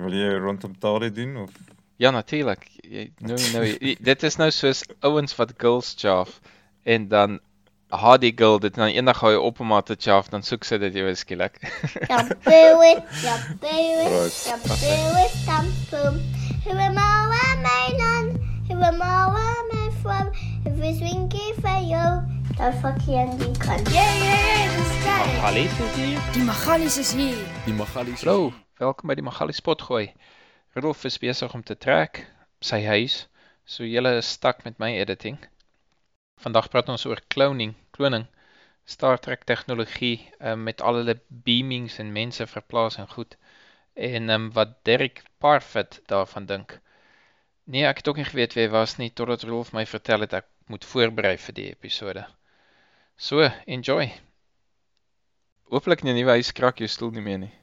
Wil jy rondom Tali doen of Ja, natuurlik. Jy nou nou jy- dit is nou soos ouens wat girls chaff en dan haat die girl dit en dan eendag hou op om haar te chaff, dan soek sy dit ewe skielik. It, shampoo it, Right. shampoo it, shampoo. Who am I, am I none? Who am I, am I from? If it's winky for you, dan fuck je in die kant. Yeah, yeah, yeah, dat is geil. Magalies is hier. Die Magalies is hier. Die Magalies. Hallo, welkom by die Magali Spot gooi. Rudolf is besig om te trek sy huis. So julle is stak met my editing. Vandag praat ons oor cloning, kloning, Star Trek tegnologie um, met al hulle beamings en mense verplaas en goed. En um, wat Derek Parfit daarvan dink. Nee, ek het ook nie geweet wie hy was nie totdat Rudolf my vertel het ek moet voorberei vir die episode. So, enjoy. Hooplik in die nuwe huis krak jou stoel nie meer nie.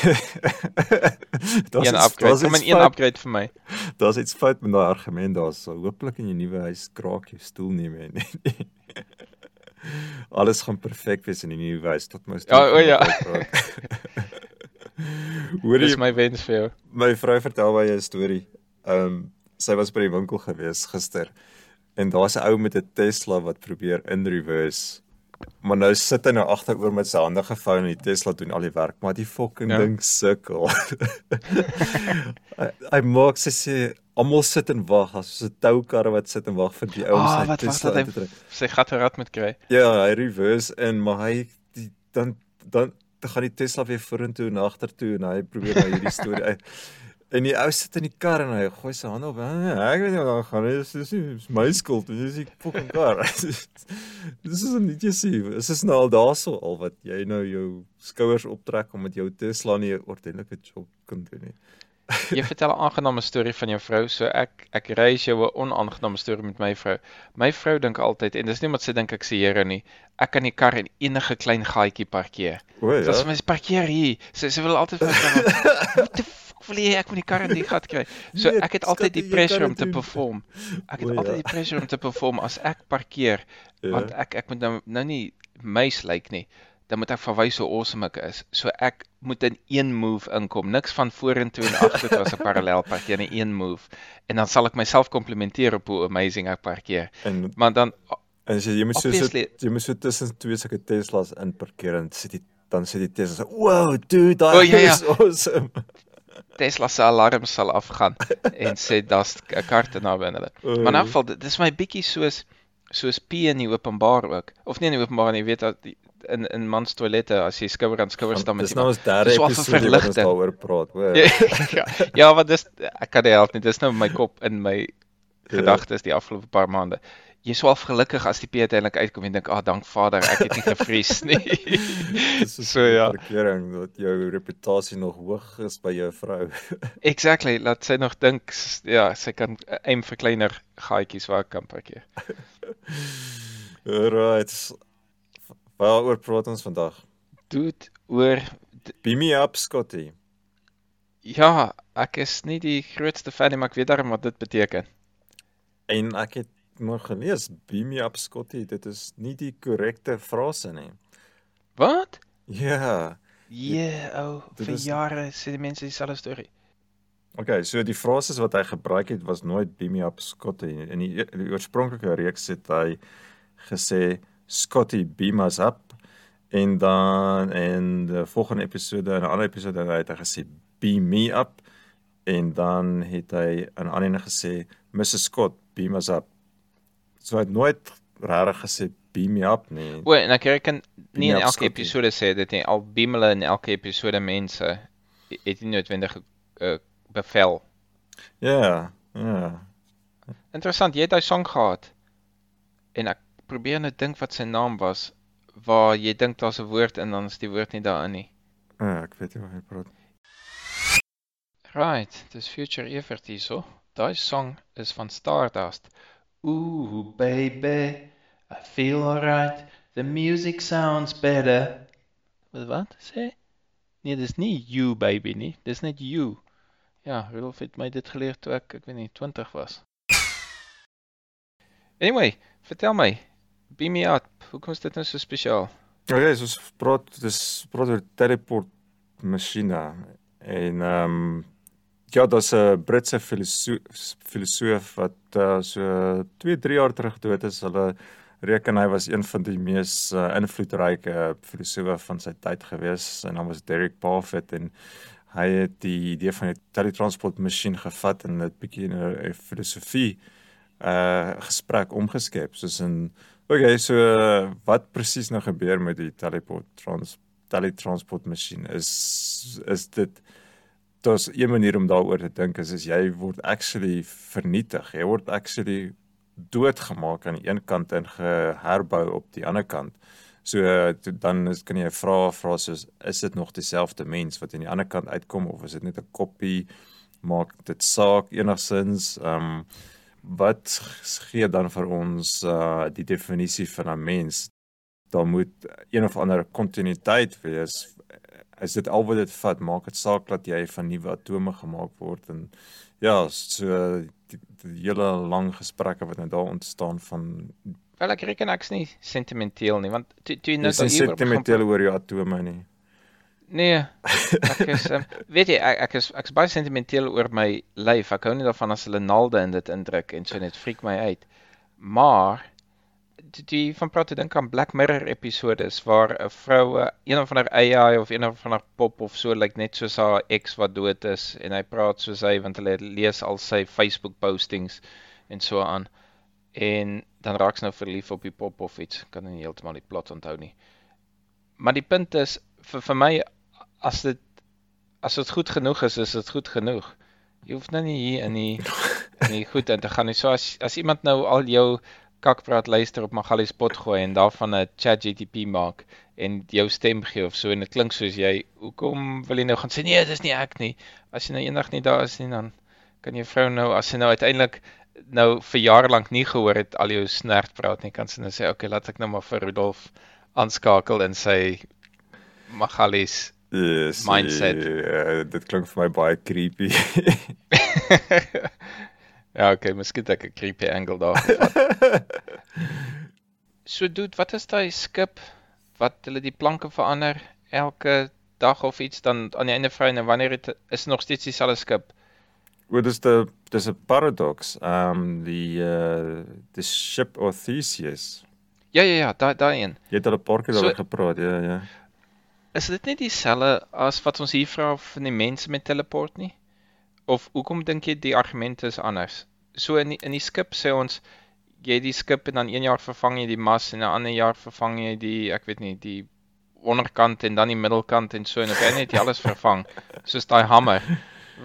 Daar's Een upgrade. Kom iets in een upgrade vir my. Daar's iets fout met daai argument daar. So hooplik in jou nuwe huis kraak jou stoel nie meer nie. Alles gaan perfek wees in die nuwe huis tot my stoel. Ja, o ja. Hoor Dis jy my wens vir jou. my vrou vertel my 'n storie. Ehm um, sy was by die winkel gewees gister en daar's 'n ou met 'n Tesla wat probeer in reverse. Maar nou sit hy nou agteroor met sy hande gevou en die Tesla doen al die werk, maar die fucking Ja. ding sukkel. hy, hy maak sy sê almal sit en wag, as so 'n toukar wat sit en wag vir die ou om Ah, sy wat was Tesla uit hy te trek. sy gat rad moet kry? Ja, hy reverse in, maar hy die, dan dan dan gaan die Tesla weer vorentoe en agtertoe en hy probeer nou hierdie storie uit. En die ou sit in die kar en hy gooi sy hande op. "Ah, Ek weet nie wat daar gaan nie. Dis dis dis my skuld. Dis die fucking kar. Dis is net jy sien. Dis is nou al daarso al wat jy nou jou skouers optrek om met jou Tesla nie 'n ordentlike job kan doen nie. Jy vertel 'n aangename storie van jou vrou, so ek ek reis jou 'n onaangename storie met my vrou. My vrou dink altyd en dis nie omdat sy dink ek se Here nie. Ek kan die kar in enige klein gaatjie parkeer. O Ja. So as ja. my parkeer hier. Sy sy wil altyd vir my vra, "Wat die fuck wil jy ek moet die kar in die gat kry?" So Nee, ek het altyd die pressure om te perform. Ek O, het ja. altyd die pressure om te perform as ek parkeer. Ja. want ek ek moet nou nou nie meis lyk nie. Dan moet ek verwys hoe awesome ek is. So ek moet in een move inkom. Niks van vorentoe en agtertoe as 'n parallel parkeer nie, een move. En dan sal ek myself komplimenteer op hoe amazing ek parkeer. En Maar dan en as jy moet so, so jy moet so tussen twee sulke Teslas in parkeer en sit die dan sit die Tesla so, "Wow, dude, daai O, ja, ja. is awesome." Tesla se alarm sal afgaan en sê daar's 'n kar te naby aan hulle. Maar in elk geval dis my bietjie soos soos pee in die openbaar ook. Of nie in die openbaar nie, jy weet dat die, in in mans toilette as jy skouer aan skouer staan met Dis nou ons derde episode wat ons daaroor praat, hoor. ja, ja, want dis ek kan nie help nie. Dis nou my kop in my Ja. gedagtes die afgelope paar maande. Jy sou al gelukkig as die P uiteindelik uitkom en dink, "Ag, oh, dank Vader, ek het nie gevries nie." Dis is so ja. parkering dat jou reputasie nog hoog is by jou vrou. Exactly, laat sy nog dink ja, sy kan aim vir kleiner gaatjies waar ek kan parkeer. Alright. Waaroor praat ons vandag? Dude, oor Beam me up, Scotty. ja, ek is nie die grootste fan nie, maar ek weet darm wat dit beteken. En ek het nog gelees, beam me up, Scotty, dit is nie die korrekte frase nie. Wat? Ja. Ja, ou, dit vir is- jare sê die mense dieselfde storie. Okay, so die frases wat hy gebruik het was nooit beam me up, Scotty. In die, die oorspronklike reeks het hy gesê Scotty beam us up en dan in die volgende episode en 'n ander episode het hy gesê beam me up en dan het hy aan ander gesê Mrs Scott beam us up. So hy het nooit regtig gesê beam me up nie. O, en ek reken nie in elke episode sê dit nie. Al beam hulle in elke episode mense het nie noodwendig 'n uh, bevel. Ja, ja. Interessant, jy het daai song gehad. En ek probeer net dink wat sy naam was waar jy dink daar's 'n woord en dan is die woord nie daarin nie. Ja, ek weet nie wat hy praat. Right, dis Future Evert hierso. Daai song is van Stardust. Ooh baby, I feel alright. The music sounds better. Wat wat sê? Nee, dis nie you baby nie. Dis net you. Ja, Rudolf het my dit geleer toe ek ek weet nie 20 was. Anyway, vertel my. Beam me up. Hoekom is dit nou so spesiaal? Okay, so ons praat dis praat oor teleport masjiene en ehm um, Ja, daar's 'n Britse filosoof wat uh, so 2, 3 jaar terug dood is. Hulle reken hy was een van die mees uh, invloedryke filosowe van sy tyd gewees. Sy naam was Derek Parfit en hy het die idee van 'n teletransport masjien gevat en dit bietjie in 'n filosofie uh gesprek omgeskep soos in okay so uh, wat presies nou gebeur met die teleport trans teletransport masjien is is dit daar's een manier om daaroor te dink is as jy word actually vernietig. Jy word actually doodgemaak aan die een kant en geherbou op die ander kant. So dan is kan jy vra vra soos is dit nog dieselfde mens wat aan die ander kant uitkom of is dit net 'n koppie? Maak dit saak enigsins ehm um, wat gee dan vir ons uh die definisie van 'n mens? Daar moet een of ander kontinuïteit wees is dit al wat dit vat maak dit saak dat jy van nuwe atome gemaak word en ja so die, die hele lang gesprekke wat nou daar ontstaan van Wel ek reken ek's nie sentimenteel nie want toe toe nou dat jy sentimenteel oor jou atome nie. Nee. Ek is um, weet jy ek, ek is ek's baie sentimenteel oor my lyf. Ek hou nie daarvan as hulle naalde in dit indruk en so net freak my uit. Maar die van praat te dink aan Black Mirror episodes waar 'n vroue een van haar AI of een van haar pop of so lyk like net soos haar ex wat dood is en hy praat soos hy want hulle lees al sy Facebook postings en so aan en dan raak sy nou verlief op die pop of iets, kan nie heeltemal die plot onthou nie. Maar die punt is vir vir my as dit as dit goed genoeg is, is dit goed genoeg. Jy hoef nou nie hier in die in die goed in te gaan nie. So as as iemand nou al jou kakpraat luister op Magali spot gooi en daarvan 'n ChatGPT maak en jou stem gee of so en dit klink soos jy, hoekom wil jy nou gaan sê nee, dis nie ek nie. As jy nou eendag nie daar is nie dan kan jy vrou nou as sy nou uiteindelik nou vir jare lank nie gehoor het al jou snert praat nie, kan sy nou sê, "Oké, okay, laat ek nou maar vir Rudolf aanskakel en sy Magalies yes, mindset." Uh, dit klink vir my baie creepy. ja, okay, miskien ek 'n creepy angle daar. so dude, wat is daai skip wat hulle die planke verander elke dag of iets dan aan die einde vry en wanneer dit is nog steeds dieselfde skip? Well, dis die dis 'n paradox. Um die uh die ship of Theseus. Ja ja ja, daai daai een. Jy het al 'n paar keer daaroor so, gepraat, ja ja. Is dit nie dieselfde as wat ons hier vra van die mense met teleport nie? Of hoekom dink jy die argument is anders? So in die, in die skip sê ons jy die skip en dan een jaar vervang jy die mas en 'n ander jaar vervang jy die ek weet nie die onderkant en dan die middelkant en so en op net jy alles vervang soos daai hamer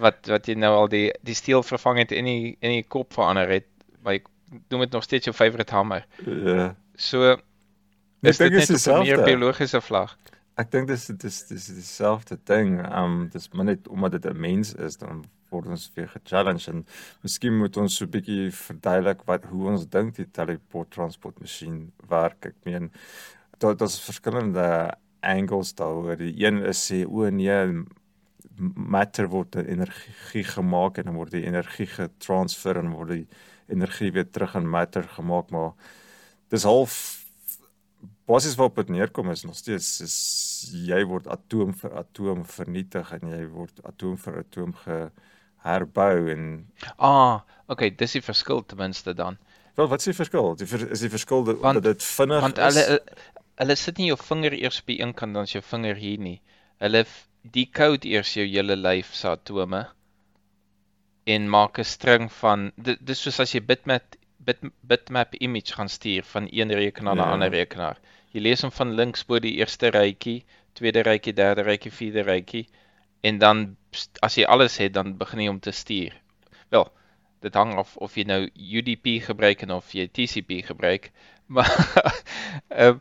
wat wat jy nou al die die steel vervang het in die in die kop verander het, ek noem dit nog steeds jou favorite hamer. Ja. So is dit net 'n meer biologiese vlag. Ek dink dis dis dis dieselfde ding. Um dis maar net omdat dit 'n mens is dan word ons weer ge-challenge en miskien moet ons so 'n bietjie verduidelik wat hoe ons dink die teleport transport masjien werk. Ek meen daar daar's verskillende angles daaroor. Die een is sê o nee matter word energie gemaak en dan word die energie getransfer en word die energie weer terug in matter gemaak maar dis half basies wat op dit neerkom is nog steeds is jy word atoom vir atoom vernietig en jy word atoom vir atoom geherbou en ah okay dis die verskil ten minste dan wel wat is die verskil die ver, is die verskil dat, want, dat dit vinnig want hulle hulle sit nie jou vinger eers die een kant dan is jou vinger hier nie hulle decode eers jou hele lyf se atome en maak 'n string van dis soos as jy bitmap bit, bitmap image gaan stuur van een rekenaar ja. na 'n ander rekenaar. Jy lees hom van links bo die eerste rytjie, tweede rytjie, derde rytjie, vierde rytjie en dan as jy alles het dan begin jy om te stuur. Wel, dit hang af of jy nou UDP gebruik en of jy TCP gebruik. Maar ehm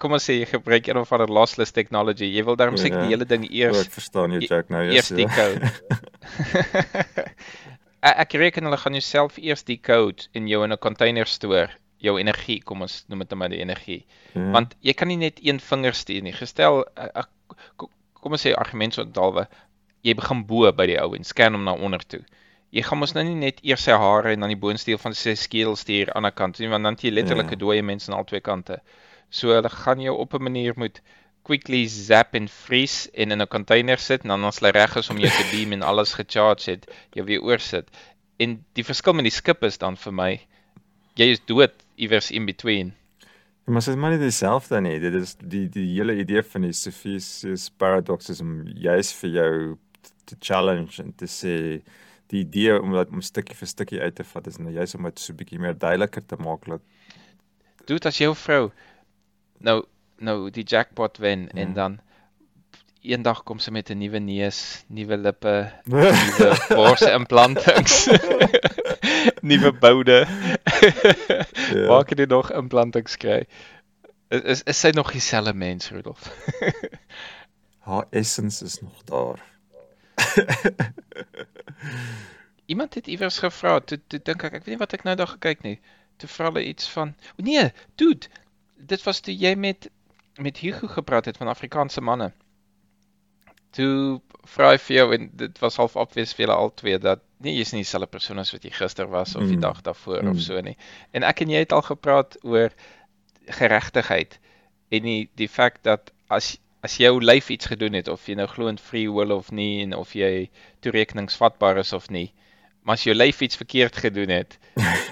kom ons sê jy gebruik een of ander lossless technology. Jy wil daarom seker ja, die hele ding eers oh, Ek verstaan jou Jack nou eers. Eers die code. ek reken hulle gaan jouself eers die code in jou in 'n container stoor, jou energie, kom ons noem dit maar die energie. Ja. Want jy kan nie net een vinger stuur nie. Gestel ek, kom ons sê argument so dalwe jy begin bo by die ou en scan hom na onder toe. Jy gaan mos nou nie net eers sy hare en dan die boonste deel van sy skedel stuur aan die ander kant nie, want dan het jy letterlik 'n ja. dooie mens aan albei kante. So hulle gaan jou op 'n manier moet quickly zap en vries en in 'n container sit en dan as hulle reg is om jou te beam en alles gecharge het, jy weer oorsit. En die verskil met die skip is dan vir my jy is dood iewers in between. Ja, maar dit is maar nie dieselfde nie. Dit is die die hele idee van die Cepheus paradox is om juis vir jou te challenge en te sê die idee om dat om stukkie vir stukkie uit te vat is nou juis om dit so 'n bietjie meer duideliker te maak dat Doet as jou vrou nou nou die jackpot wen ja. en dan eendag kom sy met 'n nuwe neus, nuwe lippe, nuwe borsimplantings. nuwe boude. ja. Waar kan jy nog implantings kry? Is is, is sy nog dieselfde mens, Rudolf? Haar essence is nog daar. Iemand het iewers gevra, toe toe dink ek, ek weet nie wat ek nou daar gekyk nie. Toe vra hulle iets van, o nee, dude, dit was toe jy met met Hugo gepraat het van Afrikaanse manne. Toe vra hy vir jou en dit was half obvious vir julle albei dat nee, jy's nie dieselfde persoon as wat jy gister was of die mm. dag daarvoor mm. of so nie. En ek en jy het al gepraat oor geregtigheid en die die feit dat as as jou lyf iets gedoen het of jy nou glo in free will of nie en of jy toerekeningsvatbaar is of nie maar as jou lyf iets verkeerd gedoen het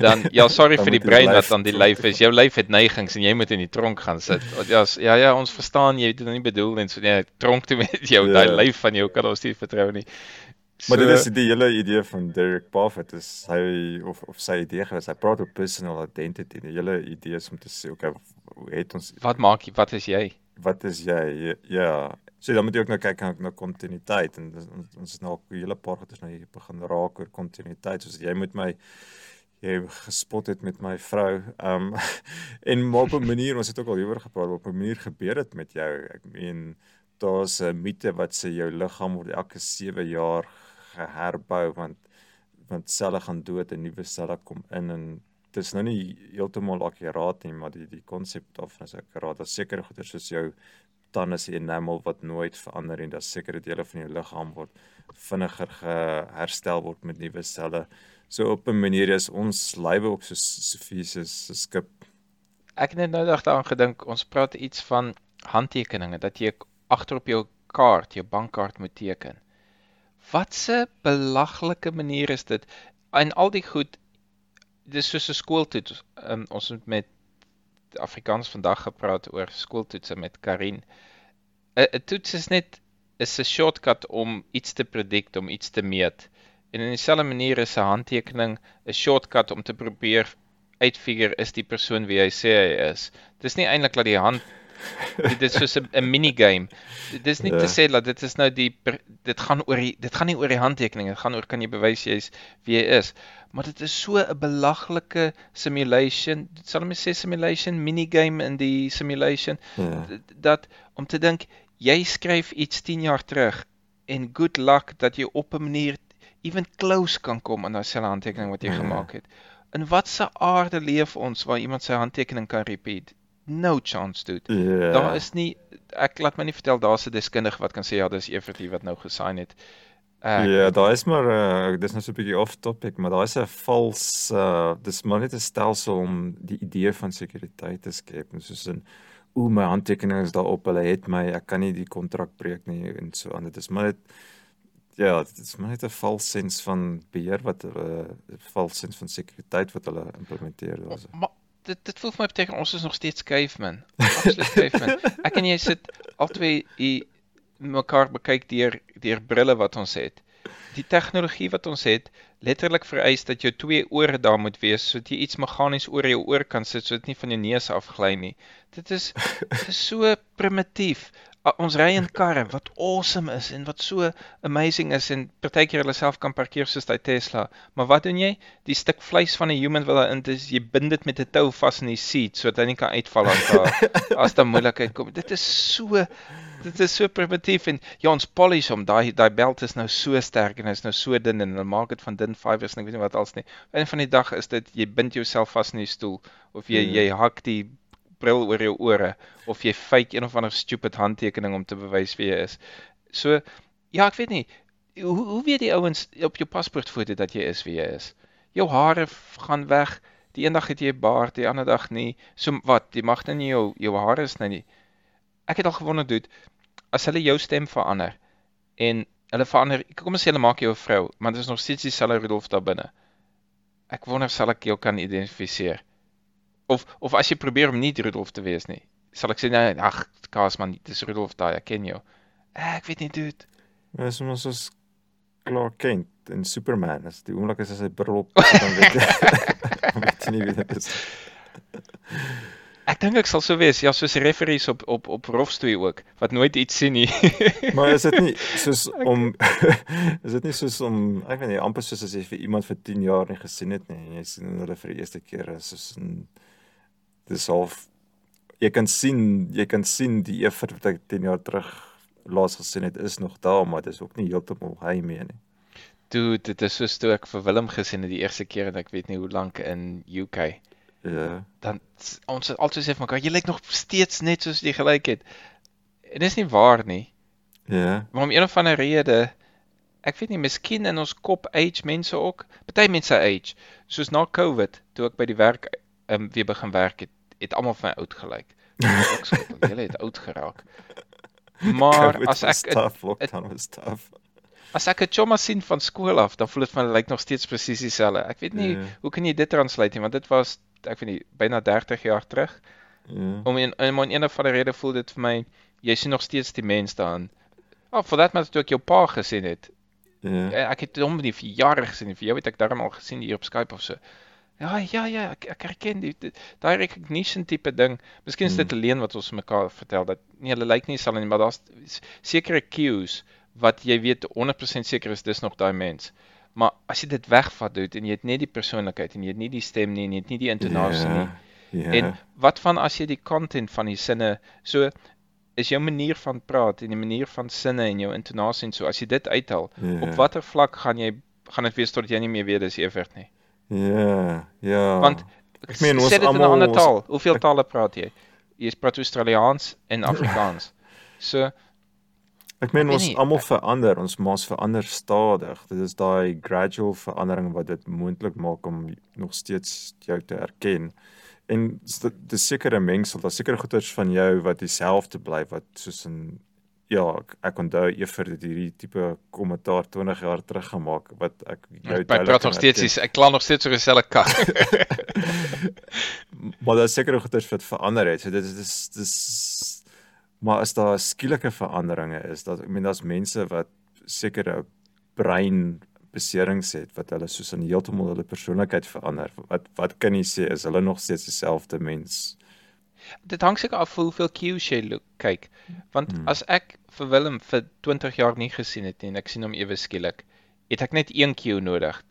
dan ja sorry dan vir die brein wat dan die lyf is jou lyf het neigings en jy moet in die tronk gaan sit ja ja ja ons verstaan jy het dit nie bedoel en so nee tronk toe met jou yeah. daai ja. lyf van jou kan ons nie vertrou nie so, maar dit is die hele idee van Derek Buffett is hy of of sy idee gewees hy praat oor personal identity die hele idee is om te sê okay het ons wat maak jy wat is jy wat is jy? Ja. So dan moet jy ook nou kyk na na kontinuïteit en ons ons is nou 'n hele paar goeie nou hier begin raak oor kontinuïteit. So jy moet my jy gespot het met my vrou. Um en op 'n manier, ons het ook al hieroor gepraat, op 'n manier gebeur dit met jou. Ek meen daar's 'n mite wat sê jou liggaam word elke 7 jaar geherbou want want selle gaan dood en nuwe selle kom in en dit is nou nie heeltemal akkuraat nie, maar die die konsep daarvan is akkuraat. Daar's sekere goeder soos jou tande se enamel wat nooit verander en daar's sekere dele van jou liggaam word vinniger geherstel word met nuwe selle. So op 'n manier is ons lywe ook so Sofiesus se skip. Ek het net nou daaraan gedink, ons praat iets van handtekeninge dat jy agter op jou kaart, jou bankkaart moet teken. Wat 'n belaglike manier is dit? En al die goed dis soos 'n skooltoets. Um, ons het met Afrikaans vandag gepraat oor skooltoetse met Karin. 'n Toets is net is 'n shortcut om iets te predict, om iets te meet. En in dieselfde manier is 'n handtekening 'n shortcut om te probeer uitfigure is die persoon wie hy sê hy is. Dis nie eintlik dat die hand dit is soos 'n minigame. Dit is nie ja. te sê dat dit is nou die dit gaan oor die, dit gaan nie oor die handtekening, dit gaan oor kan jy bewys jy's wie jy is. Maar dit is so 'n belaglike simulation. Sal mens sê simulation minigame in die simulation ja. dat om te dink jy skryf iets 10 jaar terug en good luck dat jy op 'n manier even close kan kom aan daai selfe handtekening wat jy ja. gemaak het. In watter aarde leef ons waar iemand sy handtekening kan repeat? no chance dude. Yeah. Daar is nie ek laat my nie vertel daar's 'n deskundige wat kan sê ja, dis Everty wat nou gesign het. Ja, yeah, daar is maar uh, dis nou so 'n bietjie off topic, maar daar is 'n vals uh dis maar net 'n stelsel om die idee van sekuriteit te skep, soos in o my handtekening is daarop, hulle het my, ek kan nie die kontrak breek nie en so aan. Dit is maar net ja, dit is maar net 'n vals sens van beheer wat hulle uh, vals sens van sekuriteit wat hulle implementeer daarso. Maar dit dit voel vir my beteken ons is nog steeds caveman. Absoluut caveman. Ek en jy sit albei hier mekaar bekyk deur deur brille wat ons het. Die tegnologie wat ons het letterlik vereis dat jou twee ore daar moet wees sodat jy iets meganies oor jou oor kan sit sodat dit nie van jou neus afgly nie. Dit is dit is so primitief ons ry in karre wat awesome is en wat so amazing is en partykeer hulle self kan parkeer soos daai Tesla. Maar wat doen jy? Die stuk vleis van 'n human wil daarin is jy bind dit met 'n tou vas in die seat sodat hy nie kan uitval as daar as daar moeilikheid kom. Dit is so dit is so primitief en ja ons polish hom. Daai daai belt is nou so sterk en hy's nou so dun en hulle maak dit van dun fibers en ek weet nie wat als nie. Een van die dag is dit jy bind jouself vas in die stoel of jy mm. jy hak die bril oor jou ore of jy fake een of ander stupid handtekening om te bewys wie jy is. So ja, ek weet nie hoe hoe weet die ouens op jou paspoortfoto dat jy is wie jy is? Jou hare gaan weg. Die een dag het jy 'n baard, die ander dag nie. So wat, jy mag nou nie jou jou hare is nou nie. Ek het al gewonder dude, as hulle jou stem verander en hulle verander, kom ons sê hulle maak jou 'n vrou, maar dit is nog steeds dieselfde Rudolf daar binne. Ek wonder sal ek jou kan identifiseer. Of of as jy probeer om nie Rudolf te wees nie, sal ek sê nee, ag, kaas man, dis Rudolf daai, ek ken jou. Ek weet nie. Dit is mos soos Clark Kent en Superman. As die oomblik as hy bril op dan weet jy. weet jy nie wie dit is. Ek dink ek sal so wees, ja, soos referees op op op rofstoei ook wat nooit iets sien nie. Maar is dit nie soos om is dit nie soos om ek weet nie amper soos as jy vir iemand vir 10 jaar nie gesien het nie en jy sien hulle vir die eerste keer is soos 'n dis half jy kan sien jy kan sien die effort wat ek 10 jaar terug laas gesien het is nog daar maar dit is ook nie heeltemal hy mee nie. Toe dit is soos toe ek vir Willem gesien het die eerste keer en ek weet nie hoe lank in UK. Ja. Dan ons altyd sê vir mekaar jy lyk nog steeds net soos jy gelyk het. En dis nie waar nie. Ja. Maar om een of ander rede ek weet nie, miskien in ons kop age mense ook. Party mense age. Soos na COVID toe ek by die werk um, weer begin werk het, het almal vir my oud gelyk. Ek sê julle het oud geraak. Maar COVID as was ek tough, lockdown was tough. As ek 'n chomma sien van skool af, dan voel dit vir my lyk nog steeds presies dieselfde. Ek weet nie Ja. hoe kan jy dit translate nie, want dit was ek weet nie byna 30 jaar terug. Ja. Om in in een of ander rede voel dit vir my jy sien nog steeds die mens daarin. Oh, for that matter toe ek jou pa gesien het. Ja. Ja, ek het hom nie vir jare gesien nie. Vir jou het ek darm al gesien hier op Skype of so. Ja, ja, ja, ek ek herken die daai recognition tipe ding. Miskien is dit Hmm. alleen wat ons mekaar vertel dat nee, hulle lyk nie dieselfde nie, maar daar's sekere cues wat jy weet 100% seker is dis nog daai mens. Maar as jy dit wegvat dude en jy het net die persoonlikheid en jy het nie die stem nie en jy het nie die intonasie nie. Ja. En wat van as jy die content van die sinne so is jou manier van praat en die manier van sinne en jou intonasie en so as jy dit uithaal, ja. op watter vlak gaan jy gaan dit wees tot jy nie meer weet dis Evert nie? Ja, ja. Want Ek meen, ons dit in 'n almal- ander ons- taal. Hoeveel tale praat jy? Jy praat Australiaans en Afrikaans. So Ek meen ons almal verander, ons maas verander stadig. Dit is daai gradual verandering wat dit moontlik maak om nog steeds jou te erken. En dis sekere mengsel, daar's sekere goeters van jou wat dieselfde bly wat soos in ja, ek, ek onthou eers dit hierdie tipe kommentaar 20 jaar terug gemaak wat ek jou ek praat nog steeds is ek kla nog steeds oor dieselfde kak. maar daar's sekere goeters wat verander het. So dit is dis dis maar as daar skielike veranderinge is, dat ek meen daar's mense wat sekere brein beserings het wat hulle soos in heeltemal hulle persoonlikheid verander. Wat wat kan jy sê is hulle nog steeds dieselfde mens? Dit hang seker af hoeveel cues jy look, kyk. Want Hmm. as ek vir Willem vir 20 jaar nie gesien het nie en ek sien hom ewe skielik, het ek net een cue nodig.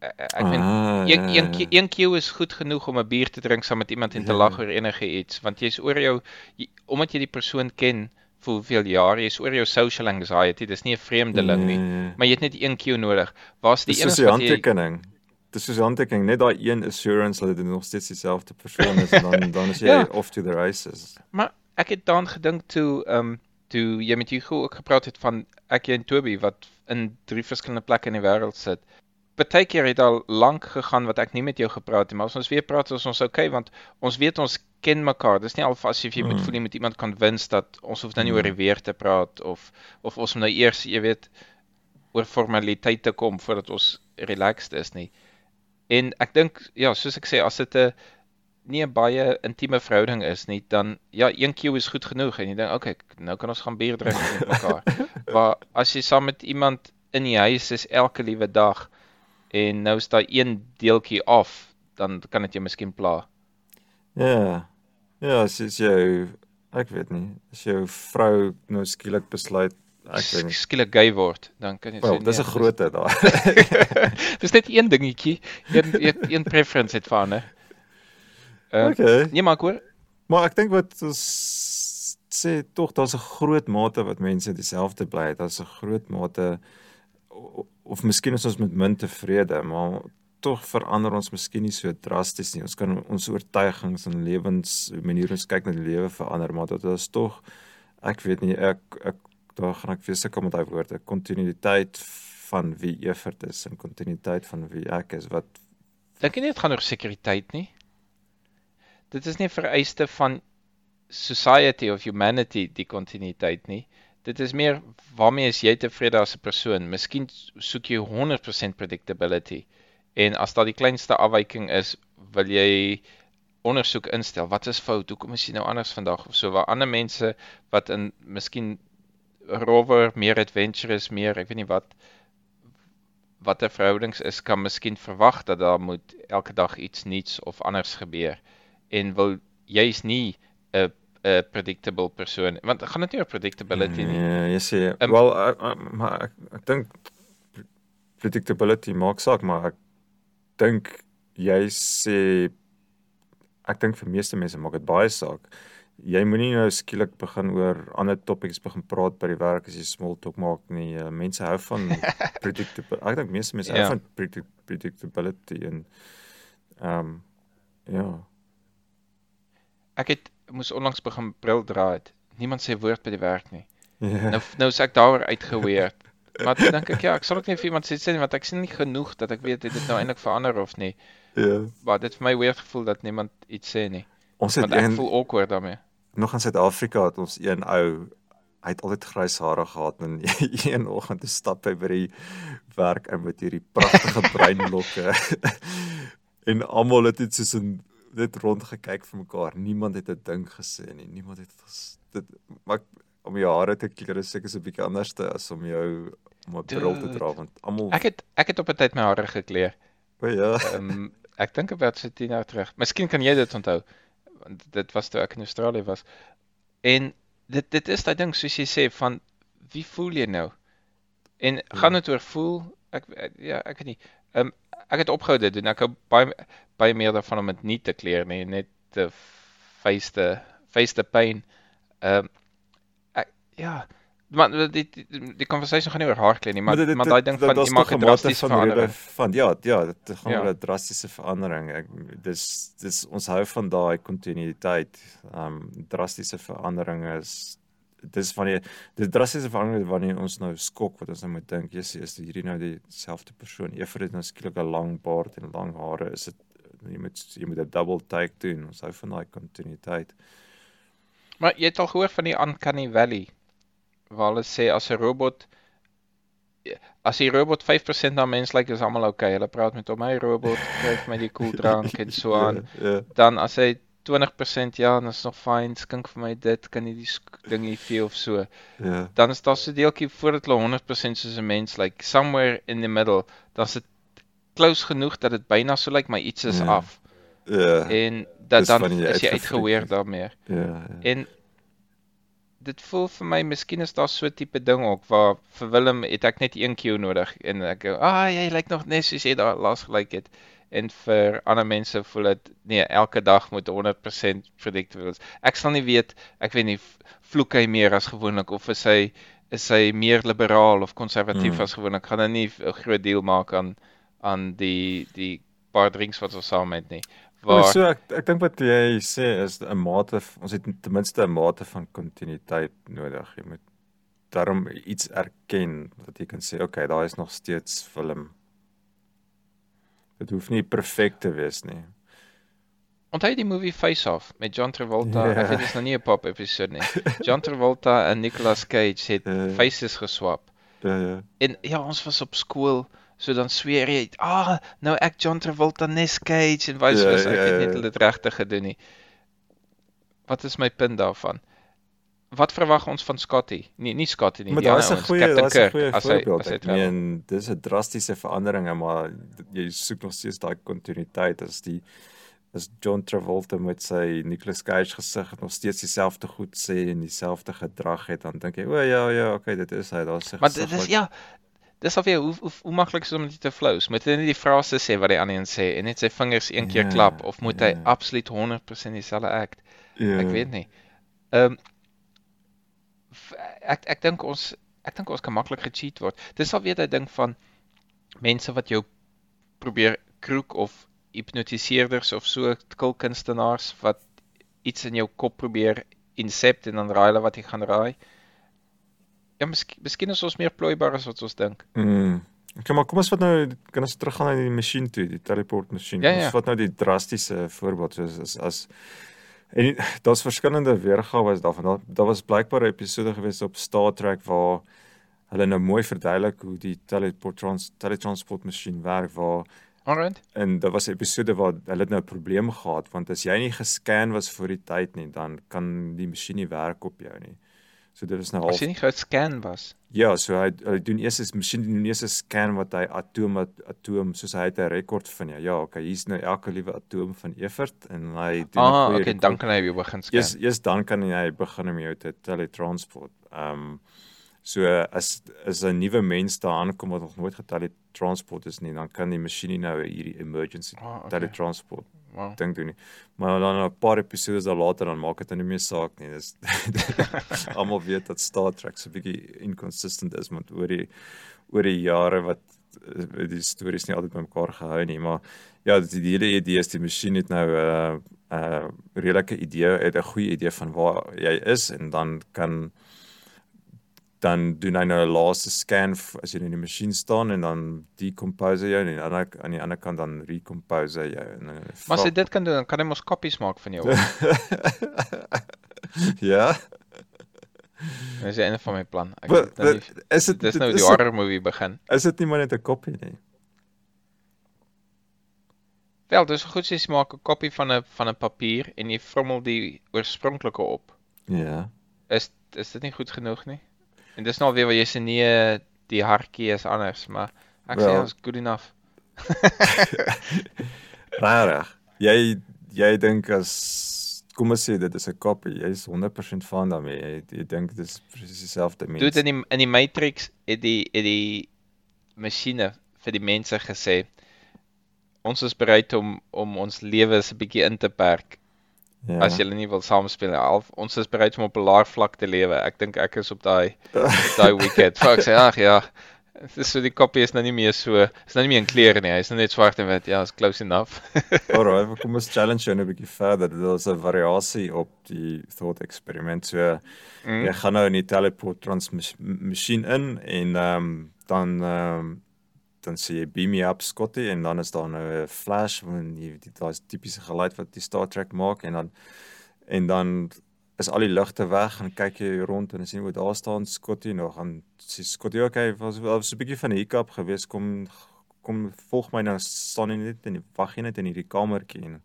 Ek, meen ah, Een een cue- een cue is goed genoeg om 'n bier te drink saam met iemand en te Ja. lag oor enige iets want jy's oor jou jy, omdat jy die persoon ken vir hoeveel jaar jy's oor jou social anxiety dis nie 'n vreemdeling nie Ja. maar jy het net een cue nodig waar's die jy handtekening. Dis soos handtekening, net daai een assurance dat dit nog steeds dieselfde persoon is en dan dan is jy Ja. off to the races. maar ek het daaraan gedink toe ehm um, toe jy met Hugo ook gepraat het van ek en Toby wat in drie verskillende plekke in die wêreld sit Partykeer het al lank gegaan wat ek nie met jou gepraat het, maar as ons weer praat is ons okay want ons weet ons ken mekaar. Dis nie alvas of jy moet Mm. voel jy moet iemand convince dat ons hoef nou nie Mm. oor die weer te praat of of ons moet nou eers, jy weet, oor formaliteite kom voordat ons relaxed is nie. En ek dink ja, soos ek sê, as dit 'n nie 'n baie intieme verhouding is nie, dan ja, een cue is goed genoeg en jy dink, okay, nou kan ons gaan bier drink met mekaar. maar as jy saam met iemand in die huis is elke liewe dag en nou is daar een deeltjie af, dan kan dit jou miskien pla. Ja. Ja, as as jou ek weet nie, as jou vrou nou skielik besluit ek weet nie. skielik gay word, dan kan jy Wel, sê dis 'n groot uit daar. dis net een dingetjie, een een, een preference het verander. Uh, Okay. Nee, maar hoor Maar ek dink wat ons sê tog daar's 'n groot mate wat mense dieselfde bly. Daar's 'n groot mate o- of miskien is ons met min tevrede, maar tog verander ons miskien nie so drasties nie. Ons kan ons oortuigings en lewens maniere ons kyk na die lewe verander, maar dit is tog ek weet nie ek ek daar gaan ek weer sukkel met daai woorde, kontinuïteit van wie Evert is en kontinuïteit van wie ek is wat dink jy nie dit gaan oor sekuriteit nie? Dit is nie vereiste van society of humanity die kontinuïteit nie. Dit is meer waarmee is jy tevrede as 'n persoon? Miskien soek jy 100% predictability. En as daar die kleinste afwyking is, wil jy ondersoek instel. Wat is fout? Hoekom is jy nou anders vandag of so? Waar ander mense wat in miskien rower, meer adventurous, meer, ek weet nie wat wat 'n verhoudings is, kan miskien verwag dat daar moet elke dag iets nuuts of anders gebeur en wil jy's nie 'n 'n predictable persoon want gaan dit nie oor predictability nie. Ja, jy sê, um, wel maar ek, ek dink predictability maak saak, maar ek dink jy sê ek dink vir meeste mense maak dit baie saak. Jy moenie nou skielik begin oor ander topics begin praat by die werk as jy small talk maak nie. Uh, mense hou van predictability. Ek dink meeste mense hou ja. van predictability en ehm um, ja. Ek het moes onlangs begin bril dra het. Niemand sê woord by die werk nie. Yeah. Nou nou sê ek daaroor uitgeweer. maar dan dink ek ja, ek sal ook nie vir iemand sê sê nie want ek sien nie genoeg dat ek weet dit het nou eintlik verander of nie. Ja. Yeah. Maar dit vir my weer gevoel dat niemand iets sê nie. Ons het want ek een, voel awkward daarmee. Nog in Suid-Afrika het ons een ou hy het altyd grys hare gehad en een oggend te stap hy by die werk in met hierdie pragtige bruin lokke. en almal het dit soos 'n net rond gekyk vir mekaar. Niemand het 'n ding gesê nie. Niemand het dit maar om jou hare te kleur is seker so 'n bietjie anderste as om jou om 'n bril te dra want almal Ek het ek het op 'n tyd my hare gekleur. O ja. Ehm um, ek dink dit was 10 jaar terug. Miskien kan jy dit onthou. Want dit was toe ek in Australië was. En dit dit is daai ding soos jy sê van wie voel jy nou? En ja. gaan dit oor voel? Ek ja, ek weet nie. Ehm um, ek het opgehou dit doen. Ek hou baie baie meer daarvan om dit nie te kleer nie, net te face the face the pain. Ehm um, ja, maar die die die conversation gaan nie oor haar klein nie, maar maar, maar daai ding van jy maak 'n drastiese verandering van ja, ja, dit gaan ja. oor 'n drastiese verandering. Ek dis dis ons hou van daai kontinuïteit. Ehm um, drastiese verandering is dis van die dis drastiese verandering wanneer ons nou skok wat ons nou moet dink, jy is hierdie nou dieselfde persoon. Eers het nou skielik 'n lang baard en lang hare, is dit jy moet jy moet 'n double take doen. Ons hou van daai kontinuïteit. Maar jy het al gehoor van die uncanny valley waar hulle sê as 'n robot as die robot 5% na mens lyk like, is almal. Okay. Hulle praat met hom, my robot, kry my die koel drank en so aan. yeah, yeah. Dan as hy 20% ja, dan is nog fyn, skink vir my dit, kan jy die dingie feel of so. Ja. Yeah. Dan is daar so 'n deeltjie voordat hulle 100% soos 'n mens lyk, like, somewhere in the middle. Dan is dit close genoeg dat dit byna so lyk like, my iets is ja. af. Ja. En dat dan is jy uitgeweer daarmee. Ja, ja. En dit voel vir my miskien is daar so 'n tipe ding ook waar vir Willem het ek net een keer nodig en ek ah jy lyk nog net soos jy daar laas gelyk het en vir ander mense voel dit nee elke dag moet 100% predictable wees. Ek sal nie weet ek weet nie vloek hy meer as gewoonlik of is hy is hy meer liberaal of konservatief mm. as gewoonlik gaan hy nie 'n groot deel maak aan aan die die paar drinks wat ons saam het nie. Waar So ek ek dink wat jy sê is 'n mate ons het ten minste 'n mate van kontinuïteit nodig. Jy moet daarom iets erken dat jy kan sê okay, daar is nog steeds film. Dit hoef nie perfek te wees nie. Onthou die movie Face Off met John Travolta. Yeah. Ek weet dit is nou nie 'n pop episode nie. John Travolta en Nicolas Cage het yeah. faces geswap. Ja yeah, ja. Yeah. En ja, ons was op skool So dan sweer jy, "Ah, nou ek John Travolta nes Cage en wys ja, ek ja, het net ja. dit regtig gedoen nie." Wat is my punt daarvan? Wat verwag ons van Scotty? Nee, nie Scotty nie. Maar daar's 'n goeie, daar's 'n goeie voorbeeld. Ek meen, dis 'n drastiese verandering, maar jy soek nog steeds daai kontinuïteit as die as John Travolta met sy Nicolas Cage gesig nog steeds dieselfde goed sê en dieselfde gedrag het, dan dink jy, o ja, ja, okay, dit is hy, daar's 'n Maar dit is ja, dis of jy hoe hoe, hoe maklik is om dit te flows. Moet hy net die frase sê wat die ander een sê en net sy vingers een keer yeah, ja, klap of moet yeah. hy ja. absoluut 100% dieselfde act? Yeah. Ek ja. weet nie. Ehm um, ek ek dink ons ek dink ons kan maklik gecheat word. Dis al weet hy ding van mense wat jou probeer kroek of hipnotiseerders of so kulkunstenaars wat iets in jou kop probeer insept en dan raai hulle wat jy gaan raai. Ja, miskien miskien is ons meer plooibaar as wat ons dink. Mm. Okay, maar kom ons vat nou kan ons teruggaan na die masjien toe, die teleport masjien. Ja, ja. Ons vat nou die drastiese voorbeeld soos as as En daar's verskillende weergawe daarvan. Daar, daar was blykbaar 'n episode gewees op Star Trek waar hulle nou mooi verduidelik hoe die teleportrans teletransport masjien werk waar Alright. en daar was 'n episode waar hulle nou 'n probleem gehad want as jy nie gescan was vir die tyd nie, dan kan die masjien nie werk op jou nie. So dit is nou As half jy nie gescan was. Ja, so hy hy doen eers 'n masjien doen eers 'n scan wat hy atoom wat atoom soos hy het 'n rekord van jou. Ja, okay, hier's nou elke liewe atoom van Evert en hy doen Ah, okay, rekord. dan kan hy weer begin scan. Eers eers dan kan jy begin om jou te teletransport. Ehm um, so as as 'n nuwe mens daar aankom wat nog nooit geteletransport is nie, dan kan die masjien nou hierdie emergency Ah, okay. teletransport Wow. ding doen nie. Maar dan 'n paar episodes daar later dan maak dit nou nie meer saak nie. Dis almal weet dat Star Trek so 'n bietjie inconsistent is met oor die oor die jare wat eh, die stories nie altyd bymekaar gehou nie, maar ja, die, die hele idee is die masjien het nou 'n uh, 'n uh, redelike idee, het 'n goeie idee van waar jy is en dan kan dan doen hy nou 'n laaste scan as jy in die masjien staan en dan decompose jou en aan die ander aan die ander kant dan recompose jou en Maar as hy dit kan doen, dan kan hy mos koppies maak van jou. ja. Dis die einde van my plan. Ek Wat- weet nou nie- Is dit Dis nou die horror movie begin. Is dit nie maar net 'n koppie nie? Wel, dis goed jy maak 'n kopie van 'n van 'n papier en jy vrommel die oorspronklike op. Ja. Is is dit nie goed genoeg nie? En dis nou weer waar jy sê nee, die hartjie is anders, maar ek sê Wel. ja, is good enough. Rarig. Jy jy dink as kom ons sê dit is 'n koppie, jy's 100% van daarmee. Jy, jy dink dit is presies dieselfde mens. Doet in die in die Matrix het die het die masjiene vir die mense gesê ons is bereid om om ons lewens 'n bietjie in te perk ja. as julle nie wil saamspeel nie. Ons is bereid om op 'n laer vlak te lewe. Ek dink ek is op daai daai wicket. Fuck sê ag ja. Dis so die kopie is nou nie meer so, is nou nie meer in kleure nie. Hy's nou net swart en wit. Ja, is close enough. Alright, maar kom ons challenge jou nou 'n bietjie verder. Dit is 'n variasie op die thought eksperiment. So Mm. jy gaan nou in die teleport transmasjien in en ehm um, dan ehm um, dan sê jy beam me up Scotty en dan is daar nou 'n flash van jy weet daai tipiese geluid wat die Star Trek maak en dan en dan is al die ligte weg en kyk jy rond en jy o daar staan Scotty nog en sê Scotty okay was was 'n bietjie van 'n hiccup geweest kom kom volg my nou staan jy net in wag jy net in hierdie kamertjie en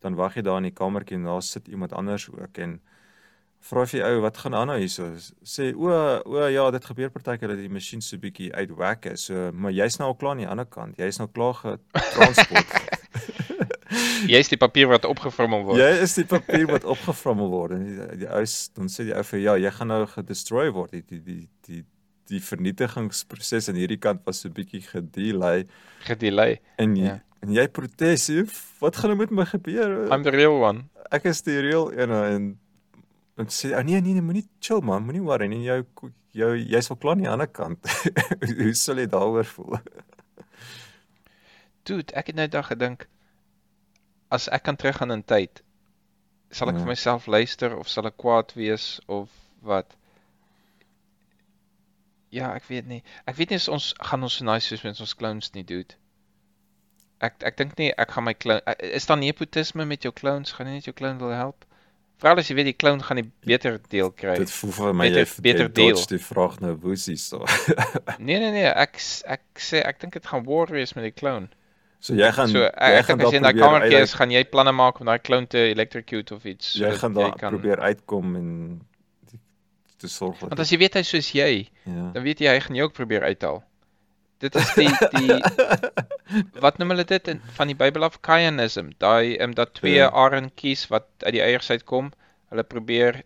dan wag jy daar in die kamertjie en daar sit iemand anders ook en vra vir ou wat gaan aan nou hierso sê o o ja dit gebeur partykeer dat die masjien so bietjie uit whack is so maar jy's nou al klaar aan die ander kant jy's nou klaar getransport Jy's die papier wat opgevrommel word. jy is die papier wat opgevrommel word en die, die ou dan sê die ou vir ja jy gaan nou gedestroy word die die die die die vernietigingsproses aan hierdie kant was so bietjie gedelay Gedelay. en jy, Ja. en jy protes jy, wat gaan nou met my gebeur I'm the real one. ek is die real een en en sê oh, nee nee nee moenie chill man moenie worry nie jou jou jy's al klaar aan die ander kant hoe sal jy daaroor voel Dude, ek het nou dag gedink as ek kan teruggaan in tyd, sal ek Ja. vir myself luister of sal ek kwaad wees of wat? Ja, ek weet nie. Ek weet nie as ons gaan ons so nice soos met ons clowns nie, dude. Ek ek dink nie ek gaan my clown eh, is daar nepotisme met jou clowns? Gaan jy net jou clown wil help? Veral as jy weet die clown gaan die beter deel kry. dit voel vir my Beter- jy beter jy deal. die vraag nou woesie so Nee nee nee, ek ek sê ek dink dit gaan war wees met die clown. so jy gaan So jy ek, ek gaan dink as jy in daai kamertjie uit- is, gaan jy planne maak om daai clown te electrocute of iets jy sodat gaan daar probeer uitkom en te sorg dat Want as jy weet hy soos jy, ja dan weet jy hy gaan jou ook probeer uithaal. Dit is die die wat noem hulle dit in van die Bybel af Caianism, daai ehm dat twee Ja. arendtjies wat uit die eiers uitkom, hulle probeer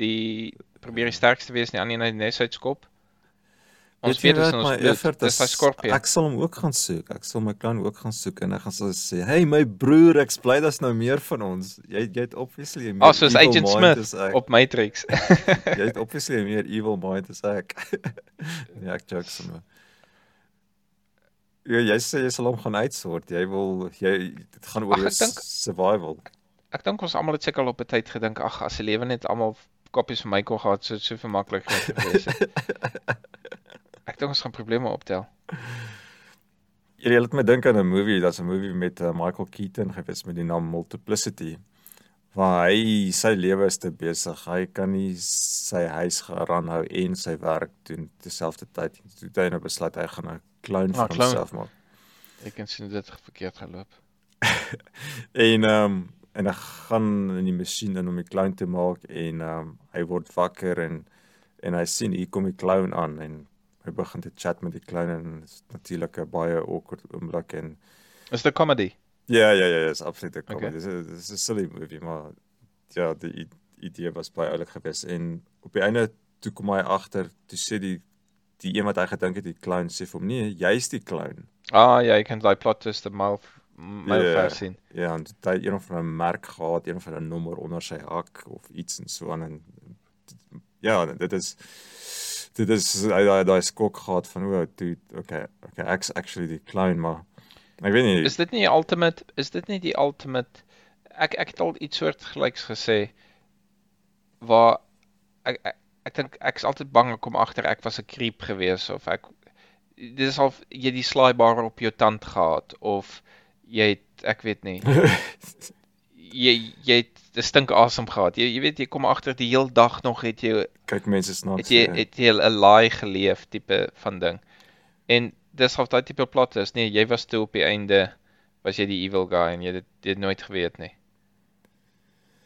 die probeer die sterkste wees aan die uit die nes uitskop. Ons Weet jy weet dit is wat, in ons bloed. Dis daai skorpion. Ek sal hom ook gaan soek. Ek sal my clown ook gaan soek en ek gaan sê sê, "Hey my broer, ek bly daar's nou meer van ons. Jy jy het obviously meer Ah, soos Agent Smith op Matrix. jy het obviously meer evil mind as ek. ja, ek joke sommer. Ja, jy sê jy sal hom gaan uitsort. Jy wil jy dit gaan oor jou ek dink- survival. Ek dink ons almal het seker al op 'n tyd gedink, ag, as se lewe net almal koppies van my kon gehad, sou dit soveel makliker gewees het. Ek dink ons gaan probleme optel. Jy laat my dink aan 'n movie, daar's 'n movie met uh, Michael Keaton gewees met die naam Multiplicity waar hy sy lewe is te besig. Hy kan nie sy huis gaan hou en sy werk doen terselfdertyd. Toe het hy nou besluit hy gaan 'n clown Ah, vir clown. homself maak. Ek kan sien dit verkeerd geloop. En ehm um, en hy gaan in die masjien in om die clown te maak en ehm um, hy word wakker en en hy sien hier kom die clown aan en hy begin te chat met die clown en dit is natuurlik 'n baie awkward oomblik en Is dit 'n comedy? ja ja ja, is absoluut 'n comedy. Okay. Dis is dis 'n silly movie maar ja, die idee was baie oulik geweest en op die einde toe kom hy agter, toe sê die die een wat hy gedink het die clown sê vir hom nee, jy's die clown. Ah ja, jy kan daai plot twist te myl myl Ja. ver sien. Ja, en dit het een of ander merk gehad, een of ander nommer onder sy hak of iets en so aan en ja, dit is dit is hy daai daai skok gehad van o, dude, okay, okay, ek's actually die clown maar ek weet nie. Is dit nie ultimate is dit nie die ultimate ek ek het al iets soortgelyks gesê waar ek ek, ek dink ek's altyd bang ek kom agter ek was 'n creep gewees of ek dis al jy die slaaibaar op jou tand gehad of jy het ek weet nie jy jy het 'n stink asem gehad. Jy jy weet jy kom agter die heel dag nog het jy kyk mense snaaks. het jy ja. het jy 'n lie geleef tipe van ding. En dis of daai tipe plot is, nee, jy was toe op die einde was jy die evil guy en jy het dit nooit geweet nie.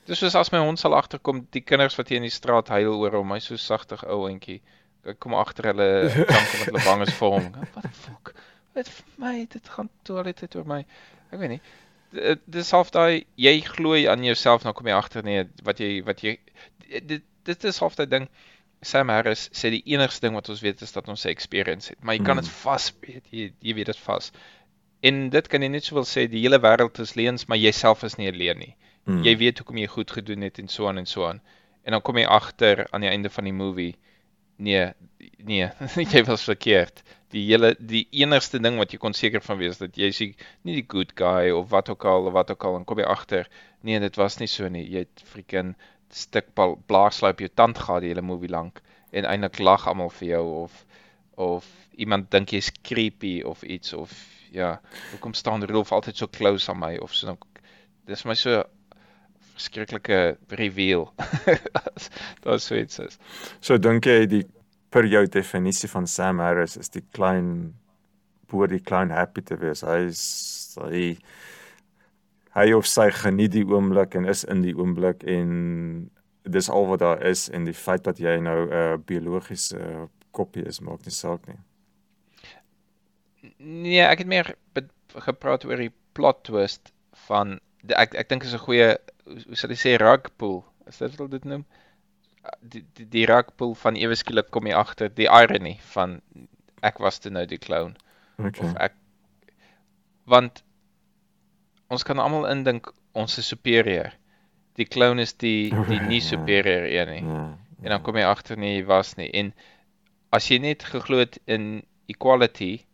Dis soos as my hond sal agterkom, die kinders wat hier in die straat huil oor hom, hy's so sagtig ou entjie. Ek kom agter hulle dank met hulle bang is vir hom. What the fuck? Wat vir my, dit gaan toilet uit oor my. Ek weet nie. Dis half daai jy glo aan jouself nou kom jy agter nee wat jy wat jy dit dit is half daai ding Sam Harris sê die enigste ding wat ons weet is dat ons 'n experience het, maar jy kan dit Mm. vas weet, jy jy weet dit vas. En dit kan jy net sowel sê die hele wêreld is leuns, maar jouself is nie 'n leuen nie. Hmm. Jy weet hoekom jy goed gedoen het en so aan en so aan. En dan kom jy agter aan die einde van die movie nee, nee, jy was verkeerd. Die hele die enigste ding wat jy kon seker van wees dat jy die- nie die good guy of wat ook al of wat ook al en kom jy agter nee, dit was nie so nie. Jy het freaking stuk blaarsluip jou tand gehad die hele movie lank en eintlik lag almal vir jou of of iemand dink jy's creepy of iets of ja, hoekom staan Rudolf altyd so close aan my of so dan dis my so verskriklike reveal. Daar's so iets is. So dink jy die per jou definisie van Sam Harris is die klein boer die klein happy te wees. Hy is hy hy of sy geniet die oomblik en is in die oomblik en dis al wat daar is en die feit dat jy nou 'n uh, biologiese koppie is maak nie saak nie. Nee, ek het meer gepraat oor die plot twist van die, ek ek dink is 'n goeie hoe sal jy sê rug pull. Is dit wat dit noem? Die die, die rug pull van ewe skielik kom jy agter die irony van ek was toe nou die clown Okay. of ek want ons kan almal indink ons is superior. Die clown is die die nie Ja. superior een nie. Ja. En dan kom jy agter nee, jy was nie. En as jy net geglo het in equality,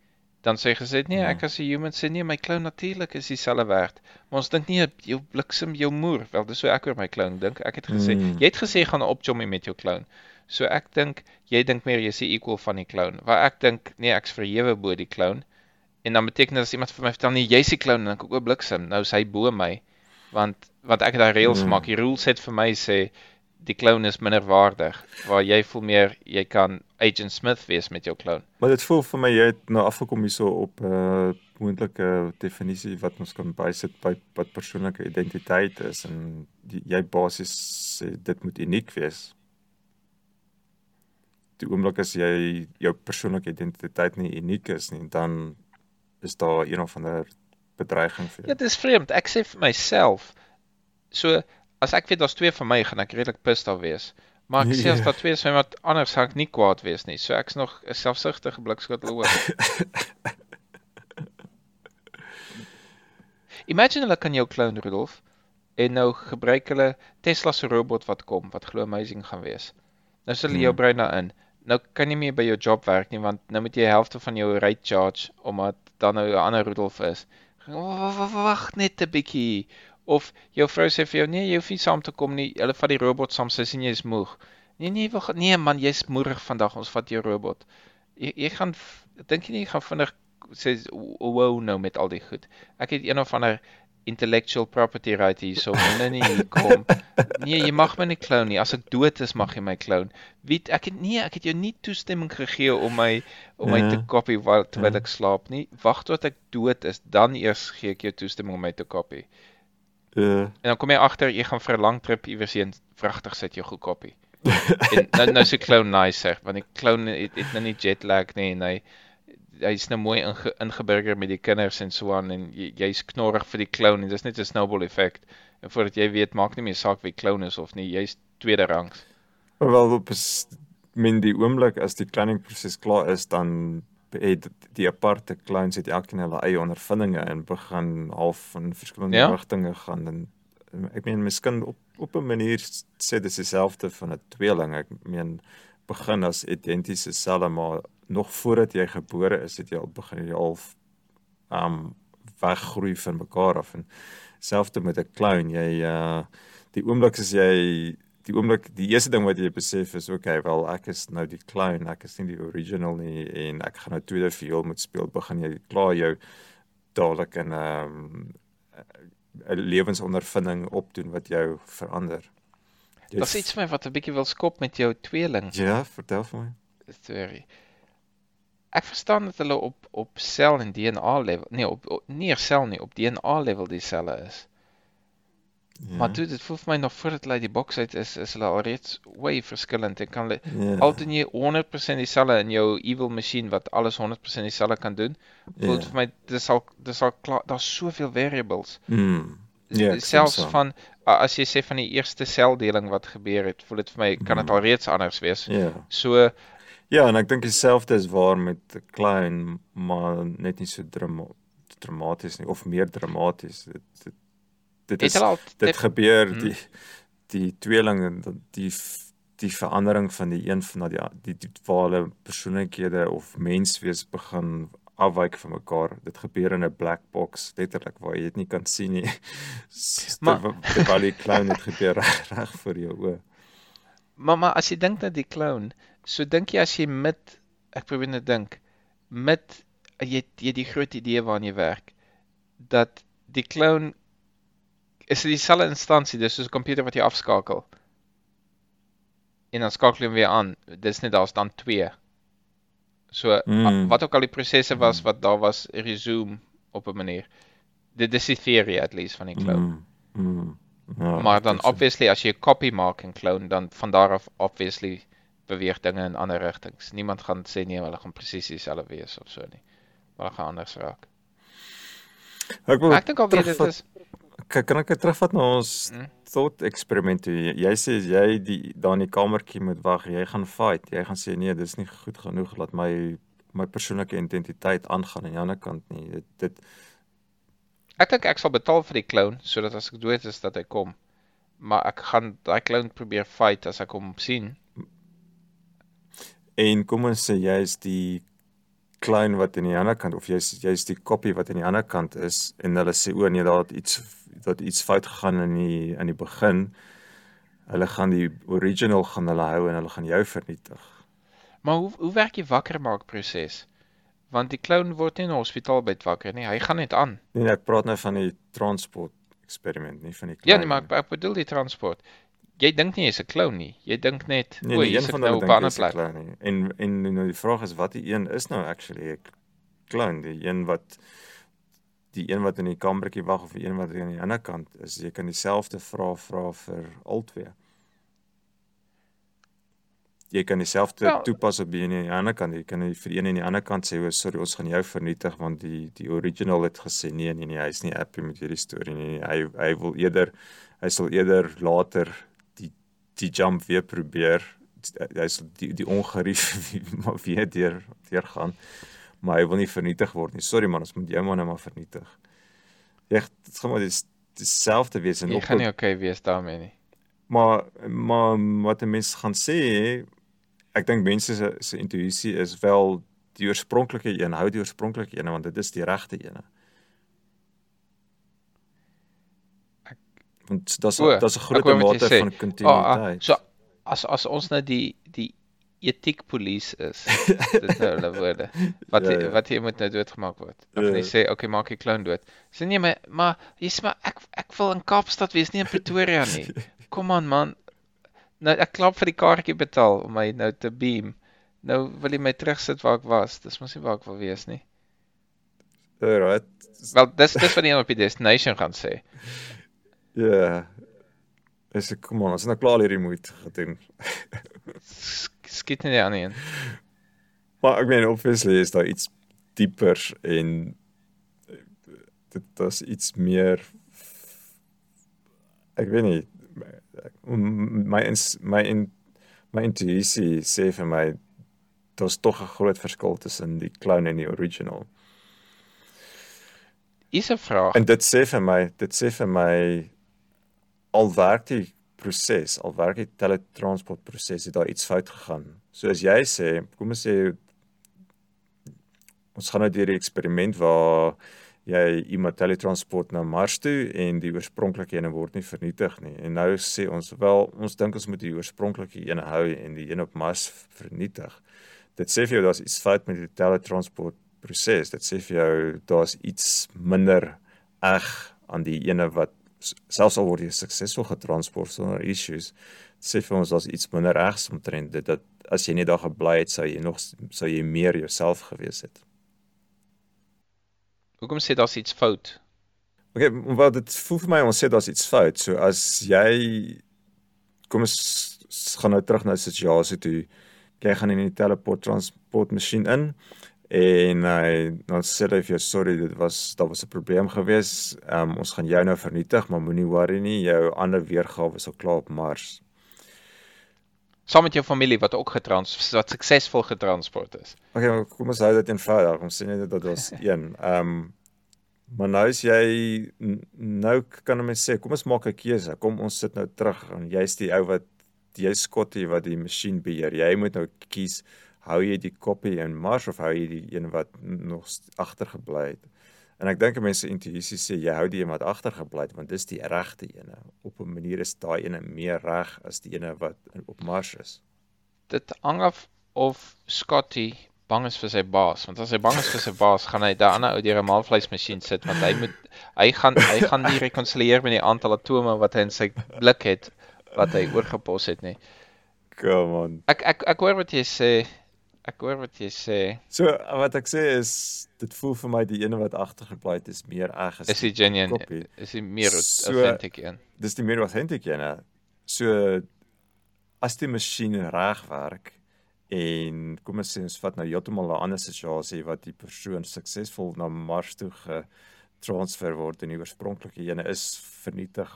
dan sê gesê nee, Ja. ek as 'n human sê nee, my clown natuurlik is dieselfde werd. Maar ons dink nie jou bliksem jou moer. Wel, dis so ek oor my clown dink. Ek het gesê, Mm. jy het gesê gaan opjommie met jou clown. So ek dink jy dink meer jy's die equal van die clown. Waar ek dink nee, ek's verhewe bo die clown. En dan beteken dit as iemand vir my vertel nee, jy's die clown, dan dink ek o bliksem, nou is hy bo my. Want want ek het daai reëls Mm. gemaak. Die rules het vir my sê die clown is minder waardig waar jy voel meer jy kan Agent Smith wees met jou clown. Maar dit voel vir my jy het nou afgekom hierso op 'n uh, moontlike definisie wat ons kan bysit by wat persoonlike identiteit is en die, jy basies sê dit moet uniek wees. Die oomblik as jy jou persoonlike identiteit nie uniek is nie, dan is daar een of ander bedreiging vir Ja, jou. dit is vreemd. Ek sê vir myself so as ek weet daar's twee van my, gaan ek redelik pissed af wees. Maar ek sê as Ja. daar twee is van wat anders gaan ek nie kwaad wees nie. So ek's nog 'n selfsugtige blikskottel oor. Imagine hulle kan jou clown Rudolf en nou gebruik hulle Tesla se robot wat kom wat glo amazing gaan wees. Nou sit hulle jou Hmm. brein daarin. Nou kan jy nie meer by jou job werk nie want nou moet jy die helfte van jou rate charge omdat dan nou 'n ander Rudolf is. Wa- wa- wa- Wag net 'n bietjie. Of jou vrou sê vir jou nee, jy hoef nie saam te kom nie. Hulle vat die robot saam, sy sien jy's moeg. Nee nee, wag, nee man, jy's moerig vandag. Ons vat jou robot. Jy, jy gaan dink jy nie jy gaan vinnig sê wow nou met al die goed. Ek het een of ander intellectual property right hier so moenie nie hier kom. Nee, jy mag my nie klou nie. As ek dood is, mag jy my klou. Wie ek het nee, ek het jou nie toestemming gegee om my om my Ja. te copy wa- terwyl Ja. ek slaap nie. Wag tot ek dood is, dan eers gee ek jou toestemming om my te copy. Uh, En dan kom jy agter jy gaan vir 'n lang trip iewers heen, vragtig sit jou goed copy. en nou nou se clown nice sê, want die clown het, het nou nie jet lag nie en hy hy's nou mooi inge, ingeburger met die kinders en so aan en jy, jy's knorrig vir die clown en dis net 'n snowball effek. En voordat jy weet, maak nie meer saak wie clown is of nie, jy's tweede rangs. wel op is min die oomblik as die kleiningproses klaar is dan het die aparte clowns het elkeen hulle eie ondervindinge en begin half in verskillende Ja. ja? rigtinge gaan en ek meen miskien op op 'n manier sê dis dieselfde van 'n tweeling. Ek meen begin as identiese selle maar nog voordat jy gebore is het jy al begin jy al um weggroei van mekaar af en selfs met 'n clown jy uh die oomblik as jy die oomblik die eerste ding wat jy besef is okay wel ek is nou die clown ek is nie die original nie en ek gaan nou tweede viool moet speel begin jy klaar jou dadelik in 'n um, 'n lewensondervinding opdoen wat jou verander. Jy Daar's iets my wat 'n bietjie wil skop met jou tweeling Ja, vertel vir my. storie. Ek verstaan dat hulle op op sel en DNA level, nee op, op nie sel nie, op DNA level dieselfde is. Ja. Maar dude, dit voel vir my nog voordat hulle uit die boks uit is, is hulle alreeds way verskillend en kan hulle ja. al doen jy 100% dieselfde in jou evil machine wat alles 100% dieselfde kan doen. Voel ja. vir my dis al dis al klaar, daar's soveel variables. Mm. Ja, Selfs saam. van as jy sê van die eerste seldeling wat gebeur het, voel dit vir my kan dit Mhm. al reeds anders wees. Ja. So Ja, en ek dink dieselfde is waar met klein, maar net nie so drama dramaties nie of meer dramaties. Dit dit, dit is al dit gebeur Mhm. die die tweeling en die die verandering van die een van na die die, die waar hulle persoonlikhede of menswees begin afwyk van mekaar. Dit gebeur in 'n black box letterlik waar jy dit nie kan sien nie. Maar- terwyl die clown het gebeur reg reg voor jou oë. Maar maar as jy dink dat die clown, so dink jy as jy met ek probeer net dink met jy jy die groot idee waaraan jy werk dat die clown is dit dieselfde instansie, dis soos 'n komputer wat jy afskakel. En dan skakel jy hom weer aan. Dis net daar's dan twee. So Mm. wat ook al die prosesse was wat daar was, resume op 'n manier. Dit is die theory at least van die clown. Mm, mm, ja, maar dan obviously as jy 'n copy maak en clone dan van daar af obviously beweeg dinge in ander rigtings. Niemand gaan sê nee, hulle gaan presies dieselfde wees of so nie. Maar hulle gaan anders raak. Ek wil ek dink alweer dit is kan ek dit terugvat na ons Mm. tot eksperiment toe. Jy, jy sê jy die daar in die kamertjie moet wag, jy gaan fight. Jy gaan sê nee, dis nie goed genoeg laat my my persoonlike identiteit aangaan aan die ander kant nie. Dit dit ek dink ek sal betaal vir die clone sodat as ek dood is dat hy kom. Maar ek gaan daai clone probeer fight as ek hom sien. en kom ons sê jy's die klein wat aan die ander kant of jy's jy's die koppie wat aan die ander kant is en hulle sê o nee, daar het iets dat iets fout gegaan in die in die begin. Hulle gaan die original gaan hulle hou en hulle gaan jou vernietig. Maar hoe hoe werk die wakker maak proses? Want die clone word nie in 'n hospitaal byt wakker nie. Hy gaan net aan. Nee, nee, ek praat nou van die transport eksperiment, nie van die Ja, klein nee, maar ek, ek bedoel die transport. Jy dink nie jy's 'n clown nie. Jy dink net, Nee, o, nee, jy's van nou op 'n ander plek. clown. En en nou die vraag is wat die een is nou actually 'n clown, die een wat die een wat in die kamertjie wag of die een wat aan die ander kant is. Jy kan dieselfde vraag vra vir albei. Jy kan dieselfde Wel- toepas op die een en die ander kant. Jy kan nie vir die een en die ander kant sê, "O, sorry, ons gaan jou vernietig want die die original het gesê nee, nee, nee, hy's nie happy met hierdie storie nie. Hy hy wil eerder hy sal eerder later die die jump weer probeer. Hy sal die die ongerief maar weer deur deur gaan. Maar hy wil nie vernietig word nie. Sorry man, ons moet jou man nou maar vernietig. Ja, dit gaan maar dis dieselfde wees en Jy op gaan nie okay wees daarmee nie. maar maar wat 'n mens gaan sê, ek dink mense se se intuïsie is wel die oorspronklike een, hou die oorspronklike een want dit is die regte een. Ek- Want daar's O, daar's 'n ek groot jy mate van Ah, ah, kontinuïteit. so as as ons nou die die etiekpolisie is. Dis nou hulle woorde. Wat Ja, ja, ja. wat jy moet nou doodgemaak word. Dan gaan Ja. jy sê, "Oké, okay, maak die clown dood." Sê nee, maar maar jy sê maar ek ek wil in Kaapstad wees, nie in Pretoria nie. Kom aan man. Nou ek klap vir die kaartjie betaal om my nou te beam. Nou wil jy my terugsit waar ek was. Dis mos nie waar ek wil wees nie. Alright. Wel, dis dis wat die een op die destination gaan sê. Ja. Dis ek kom aan, ons het nou klaar hierdie moeite gedoen. Sk- Skiet nie die ander een. Maar ek meen obviously is daar iets dieper en dit is iets meer ek weet nie my ins- my in my intuïsie sê vir my daar's tog 'n groot verskil tussen die clown en die original. Hier's 'n vraag. En dit sê vir my, dit sê vir my al werk die proses, al werk die teletransport proses, het daar iets fout gegaan. So as jy sê, kom ons sê ons gaan nou deur die eksperiment waar jy iemand teletransport na Mars toe en die oorspronklike ene word nie vernietig nie. En nou sê ons wel, ons dink ons moet die oorspronklike ene hou en die een op Mars vernietig. Dit sê vir jou daar's iets fout met die teletransport proses. Dit sê vir jou daar's iets minder eg aan die ene wat selfs al word jy suksesvol getransport sonder issues. Sê vir ons daar's iets minder regs omtrent dit dat as jy net daar gebly het, sou jy nog sou jy meer jouself gewees het. Hoekom sê daar's iets fout? Okay, wel dit voel vir my ons sê daar's iets fout. So as jy kom ons gaan nou terug na die situasie toe. Jy gaan in die teleport transport masjien in en hy dan sê hy vir jou sorry, dit was daar was 'n probleem gewees. Ehm um, ons gaan jou nou vernietig, maar moenie worry nie, jou ander weergawe is al klaar op Mars. Saam met jou familie wat ook getrans wat suksesvol getransport is. Okay, maar kom ons hou dit eenvoudig. Ons sê net dat ons een. Ehm um, maar nou is jy nou kan mense sê kom ons maak 'n keuse. Kom ons sit nou terug en jy's die ou wat jy Scotty wat die masjien beheer. Jy moet nou kies hou jy die koppie in Mars of hou jy die een wat nog agtergebly het. En ek dink mense intuïsie sê jy hou die een wat agtergebly het want dis die regte ene. Op 'n manier is daai ene meer reg as die ene wat op Mars is. Dit hang af of Scotty bang is vir sy baas, want as hy bang is vir sy baas, gaan hy daai ander ou deur 'n maalvleismasjien sit want hy moet hy gaan hy gaan nie rekonsilieer met die aantal atome wat hy in sy blik het wat hy oorgepos het nie. Come on. Ek ek ek hoor wat jy sê. Ek hoor wat jy sê. So wat ek sê is dit voel vir my die ene wat agtergebly het is meer reg as Is die genuine koppie. is die meer So- authentic een. Dis die meer authentic ene. So as die masjien reg werk en kom ons sê ons vat nou heeltemal 'n ander situasie wat die persoon suksesvol na Mars toe getransfer word en die oorspronklike ene is vernietig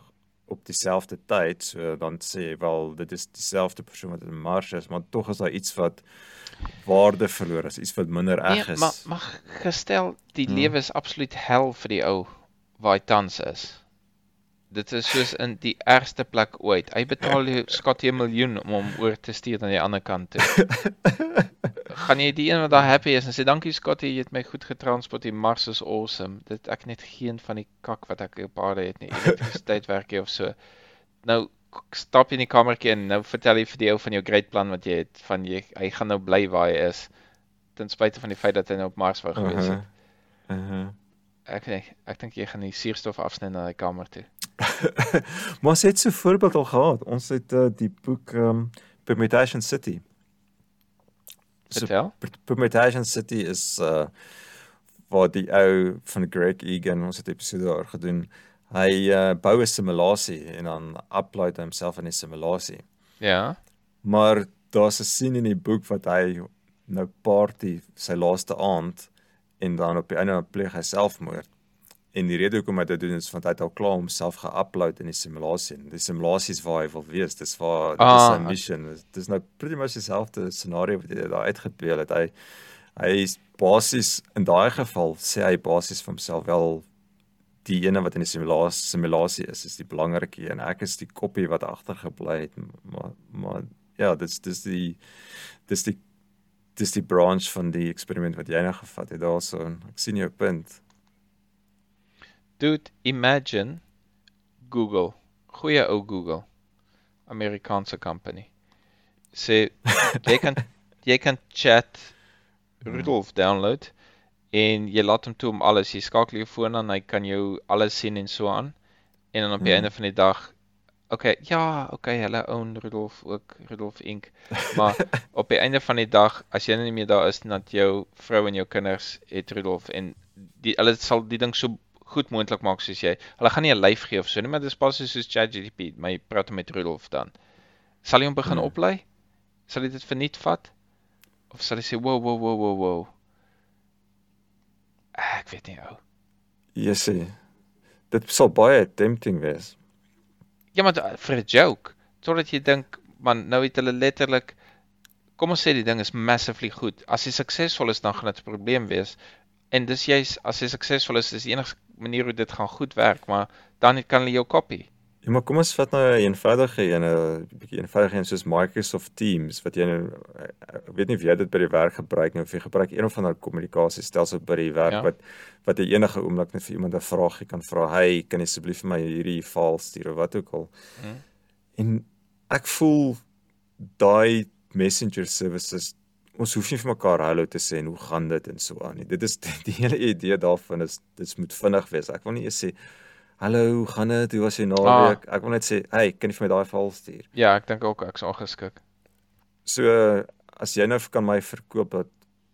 op dieselfde tyd. So dan sê jy wel dit is dieselfde persoon wat in Mars is, maar tog is daar iets wat waarde verloor, is iets wat minder reg Nee, is. maar maar gestel die Hmm. lewe is absoluut hel vir die ou waar hy tans is. Dit is soos in die ergste plek ooit. Hy betaal jou Scotty 'n miljoen om hom oor te stuur aan die ander kant toe. Gaan jy die een wat daar happy is en sê dankie Scotty, jy het my goed getransport. Die Mars is awesome. Dit ek net geen van die kak wat ek op aarde het nie. Elektrisiteit werk jy of so. Nou stap jy in die kamertjie en nou vertel jy vir die ou van jou great plan wat jy het van jy hy gaan nou bly waar hy is ten spyte van die feit dat hy nou op Mars wou gewees het. Uh-huh. Uh-huh. Ek nee, ek dink jy gaan die suurstof afsny na daai kamer toe. maar ons het so 'n voorbeeld al gehad. Ons het uh, die boek um, Permutation City. So Vertel. Per- Permutation City is uh waar die ou van Greg Egan ons het 'n episode daar gedoen. Hy uh bou 'n simulasie en dan upload homself in die simulasie. Ja. Maar daar's 'n scene in die boek wat hy nou party sy laaste aand en dan op die einde pleeg hy selfmoord. En die rede hoekom hy dit doen is want hy het al klaar homself geupload in die simulasie. En die simulasie is waar hy wil wees. Dis waar dit is Ah, sy mission. Dis- Dis nou pretty much dieselfde scenario wat hy daar uitgespeel het. Hy hy is basies in daai geval sê hy basies vir homself wel die ene wat in die simulasie simulasie is is die belangrike een. Ek is die koppie wat agtergebly het, maar maar ja, dis dis die dis die dis die branch van die eksperiment wat jy nou gevat het daarso. Ek sien jou punt. Dude, imagine Google. Goeie ou Google. Amerikaanse company. Sê jy kan jy kan chat Rudolf download en jy laat hom toe om alles. Jy skakel jou foon aan, hy kan jou alles sien en so aan. En dan op die Hmm. einde van die dag Okay, ja, okay, hulle own Rudolf ook, Rudolf Inc. Maar op die einde van die dag, as jy nou nie meer daar is nie, dat jou vrou en jou kinders het Rudolf en die hulle sal die ding so goed moontlik maak soos jy. Hulle gaan nie 'n lyf gee of so nie, maar dis basies soos ChatGPT, my praat met Rudolf dan. Sal jy hom begin Hmm. oplei? Sal hy dit verniet vat? Of sal hy sê wow wow wow wow wow? Ek weet nie ou. Jy sê dit sal baie tempting wees. Ja, maar da- vir 'n joke, totdat jy dink, man, nou het hulle letterlik kom ons sê die ding is massively goed. As hy suksesvol is, dan gaan dit 'n probleem wees. En dis juis as hy suksesvol is, is die enigste manier hoe dit gaan goed werk, maar dan kan hulle jou copy. Ja, maar kom ons vat nou 'n eenvoudige een, 'n bietjie eenvoudige een soos Microsoft Teams wat jy nou ek weet nie of jy dit by die werk gebruik nie of jy gebruik een of ander kommunikasiestelsel by die werk Ja. wat wat jy enige oomblik net vir iemand 'n vraagie kan vra. Hey, kan jy asseblief vir my hierdie file stuur of wat ook al. Hmm. En ek voel daai messenger services ons hoef nie vir mekaar hallo te sê en hoe gaan dit en so aan nie. Dit is die hele idee daarvan is dit moet vinnig wees. Ek wil nie eers sê hallo, gaan dit? Hoe was jou naweek? Ek wil net sê, hey, kan jy vir my daai file stuur? Ja, ek dink ook ek's ongeskik. So as jy nou kan my verkoop dat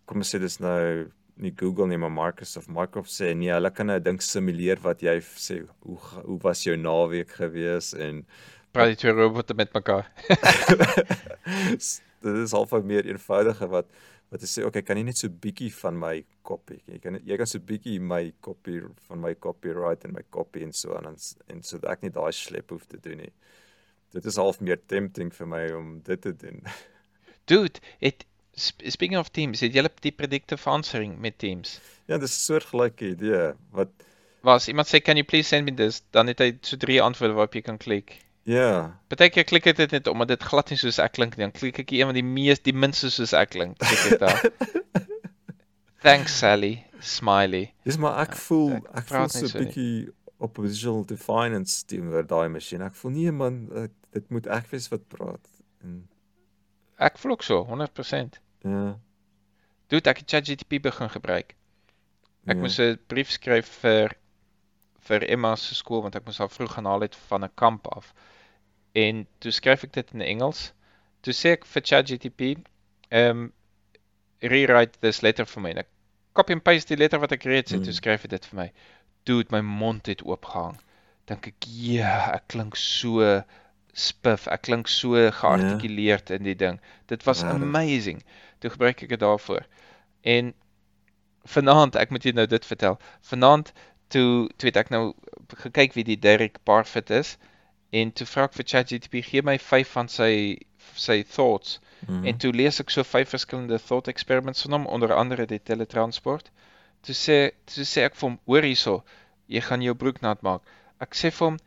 kom ons sê dis nou nie Google nie maar Microsoft Microsoft sê nee, hulle kan nou 'n ding simuleer wat jy sê hoe hoe was jou naweek gewees en Praat die twee robotte met mekaar. dit is half meer eenvoudiger wat wat jy sê okay, kan jy net so bietjie van my kopie. Jy kan jy kan so bietjie my kopie van my copyright en my kopie en so aan en, en so dat ek nie daai slep hoef te doen nie. Dit is half meer tempting vir my om dit te doen. Dude, sp- speaking of Teams, het julle die predictive answering met Teams? Ja, dis 'n soortgelyke idee wat Waar as iemand sê can you please send me this, dan het hy so drie antwoorde waarop jy kan klik. Ja, Partykeer klik ek dit net omdat dit glad nie soos ek klink nie. Dan klik ek die een wat die mees die minste soos ek klink. Klik ek daar. Thanks Sally, smiley. dis maar ek voel ek ek voel so 'n so nie. bietjie op visual defiance teenoor daai masjien. Ek voel nee man, ek, dit moet ek wees wat praat. En Ek voel ook so, 100%. ja. Dude, ek het ChatGPT begin gebruik. Ek ja. moes 'n brief skryf vir vir Emma se skool want ek moes haar vroeg gaan haal het van 'n kamp af. En toe skryf ek dit in Engels. Toe sê ek vir ChatGPT, ehm um, rewrite this letter vir my. En ek copy and paste die letter wat ek reeds het, Mm. toe skryf hy dit vir my. Dude, my mond het oopgehang. Dink ek, ja, ek klink so spiff. Ek klink so geartikuleerd in die ding. Dit was Regtig? amazing. Toe gebruik ek dit daarvoor. En vanaand, ek moet jou nou dit vertel. Vanaand toe toe het ek nou gekyk wie die Derek Parfit is en toe vra ek vir ChatGPT gee my 5 van sy sy thoughts Mhm. en toe lees ek so vyf verskillende thought experiments van hom onder andere die teletransport. Toe sê toe sê ek vir hom hoor hierso jy gaan jou broek nat maak. Ek sê vir hom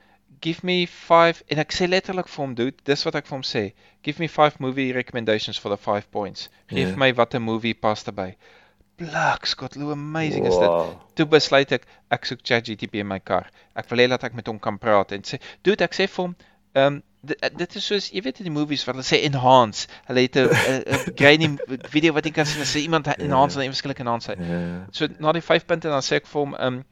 give me 5 en ek sê letterlik vir hom dude dis wat ek vir hom sê give me 5 movie recommendations for the 5 points. Geef Ja. my watter movie pas daarbey. Blak, Scott, hoe amazing is dit? Wow. Toe besluit ek ek soek ChatGPT in my kar. Ek wil hê dat ek met hom kan praat en sê, "Dude, ek sê vir hom, ehm um, dit, dit is soos jy weet in die movies wat hulle sê enhance. Hulle het 'n 'n 'n grainy video wat jy kan sien en sê iemand enhance en verskillike enhance. Ja. So na die 5 punte dan sê ek vir hom, ehm um,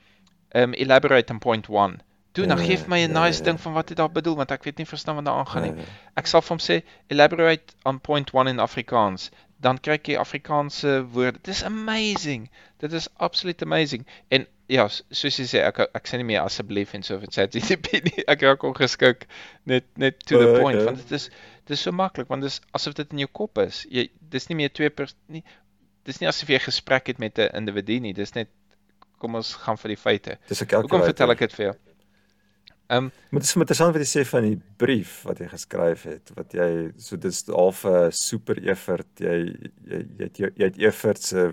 um, elaborate on point 1. Toe dan Ja, gee my 'n ja, nice ding van wat hy daar bedoel want ek weet nie verstaan wat daar aangaan nie. Ek sal vir hom sê elaborate on point 1 in Afrikaans. Dan kry jy Afrikaanse woorde. Dit is amazing. Dit is absoluut amazing. En ja, soos jy sê, ek ek sê nie meer asseblief en so vir ChatGPT nie. Ek raak ongeskik net net to the O, point okay. want dit is dit is so maklik want dit is asof dit in jou kop is. Jy dis nie meer twee pers nie. Dis nie asof jy gesprek het met 'n individu nie. Dis net kom ons gaan vir die feite. Dis 'n Hoekom vertel ek dit vir jou? Ehm um, Maar dit is interessant wat jy sê van die brief wat jy geskryf het, wat jy so dis half 'n super effort. Jy jy jy het jou- jy het effort se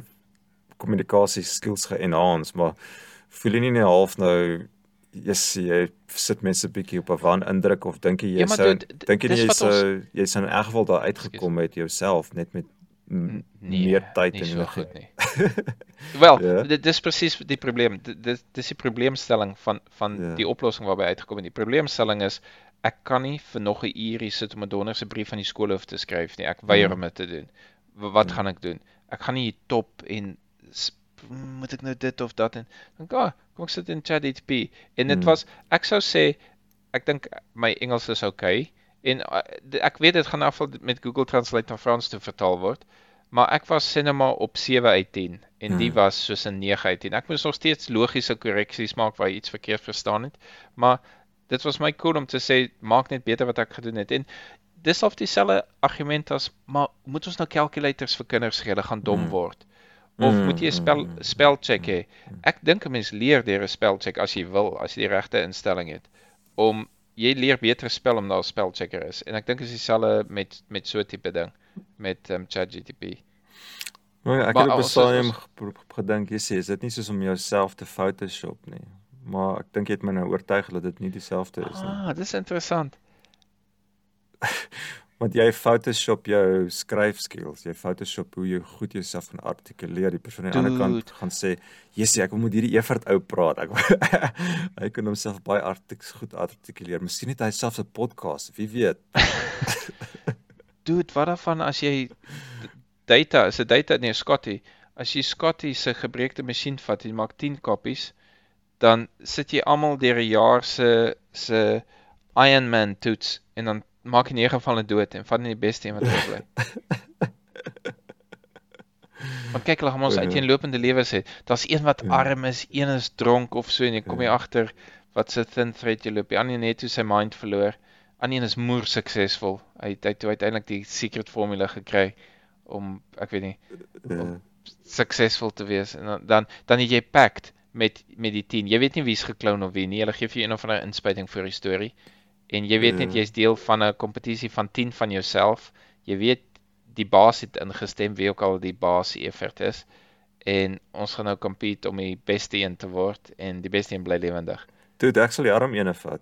kommunikasie skills ge-enhance, maar voel jy nie net half nou yes, jy sit mense bietjie op 'n wan indruk of dink jy jy Ja, sou dink jy jy sou jy sou in elk geval daar uitgekom het jouself net met m- meer tyd nie en so goed nie. Wel, Ja. dit dis presies die probleem. Dit dis die probleemstelling van van Ja. die oplossing waarby uitgekom het. Die probleemstelling is ek kan nie vir nog 'n uur hier sit om 'n donderse brief aan die skool hoef te skryf nie. Ek weier Mhm. om dit te doen. wa- wat gaan ek doen? Ek gaan nie hier top en moet ek nou dit of dat en dink ah, kom ek sit in ChatGPT en dit Hmm. was ek sou sê ek dink my Engels is okay en uh, ek weet dit gaan afval met Google Translate na Frans toe vertaal word maar ek was maar op 7 uit 10 en die Hmm. was soos 'n 9 uit 10 ek moes nog steeds logiese korreksies maak waar jy iets verkeerd verstaan het maar dit was my cool om te sê maak net beter wat ek gedoen het. En dis of dieselfde argument as maar moet ons nou calculators vir kinders gee? Hulle gaan dom Mm. word. Of Mm, moet jy spel mm, mm, spelcheck hê? Mm. ek dink 'n mens leer deur 'n spelcheck as jy wil as jy die regte instelling het om jy leer beter spel om daar spelchecker is en ek dink is dieselfde met met so 'n tipe ding met um, ChatGPT Maar ek Maar het op 'n stadium gedink jy sê is dit nie soos om jouself te Photoshop nie. Maar ek dink jy het my nou oortuig dat dit nie dieselfde is nie. ah dis interessant Want jy Photoshop jou skryfskills, jy Photoshop hoe jy goed jouself kan artikuleer. Die persoon aan die ander kant gaan sê, "Jessie, ek wil met hierdie Evert ou praat." Ek hy kan homself baie artiks goed artikuleer. Miskien het hy selfs 'n podcast, wie weet. Dude, wat daarvan as jy data, is 'n data nee, Scotty, as jy Scotty se gebreekte masjien vat en maak 10 koppies, dan sit jy almal deur 'n jaar se se Iron Man toets en dan maak jy 9 van hulle dood en vat net die beste een wat oorbly. Want kyk, hulle gaan ons Ja. uiteenlopende lewens hê. Daar's een wat Ja. arm is, een is dronk of so en jy kom jy Ja. agter wat se thin thread jy loop. Die ander een het toe sy mind verloor. Ander een is moer suksesvol. Hy het hy toe uiteindelik die secret formule gekry om ek weet nie Uh, suksesvol te wees en dan dan, dan het jy pact met met die 10. Jy weet nie wie's gekloon of wie nie. Hulle gee vir jou een of ander inspuiting vir die storie. En jy weet net Ja. jy's deel van 'n kompetisie van 10 van jouself. Jy weet die baas het ingestem wie ook al die baas effort is. En ons gaan nou compete om die beste een te word en die beste een bly lewendig. Dude, ek sal die arm ene vat.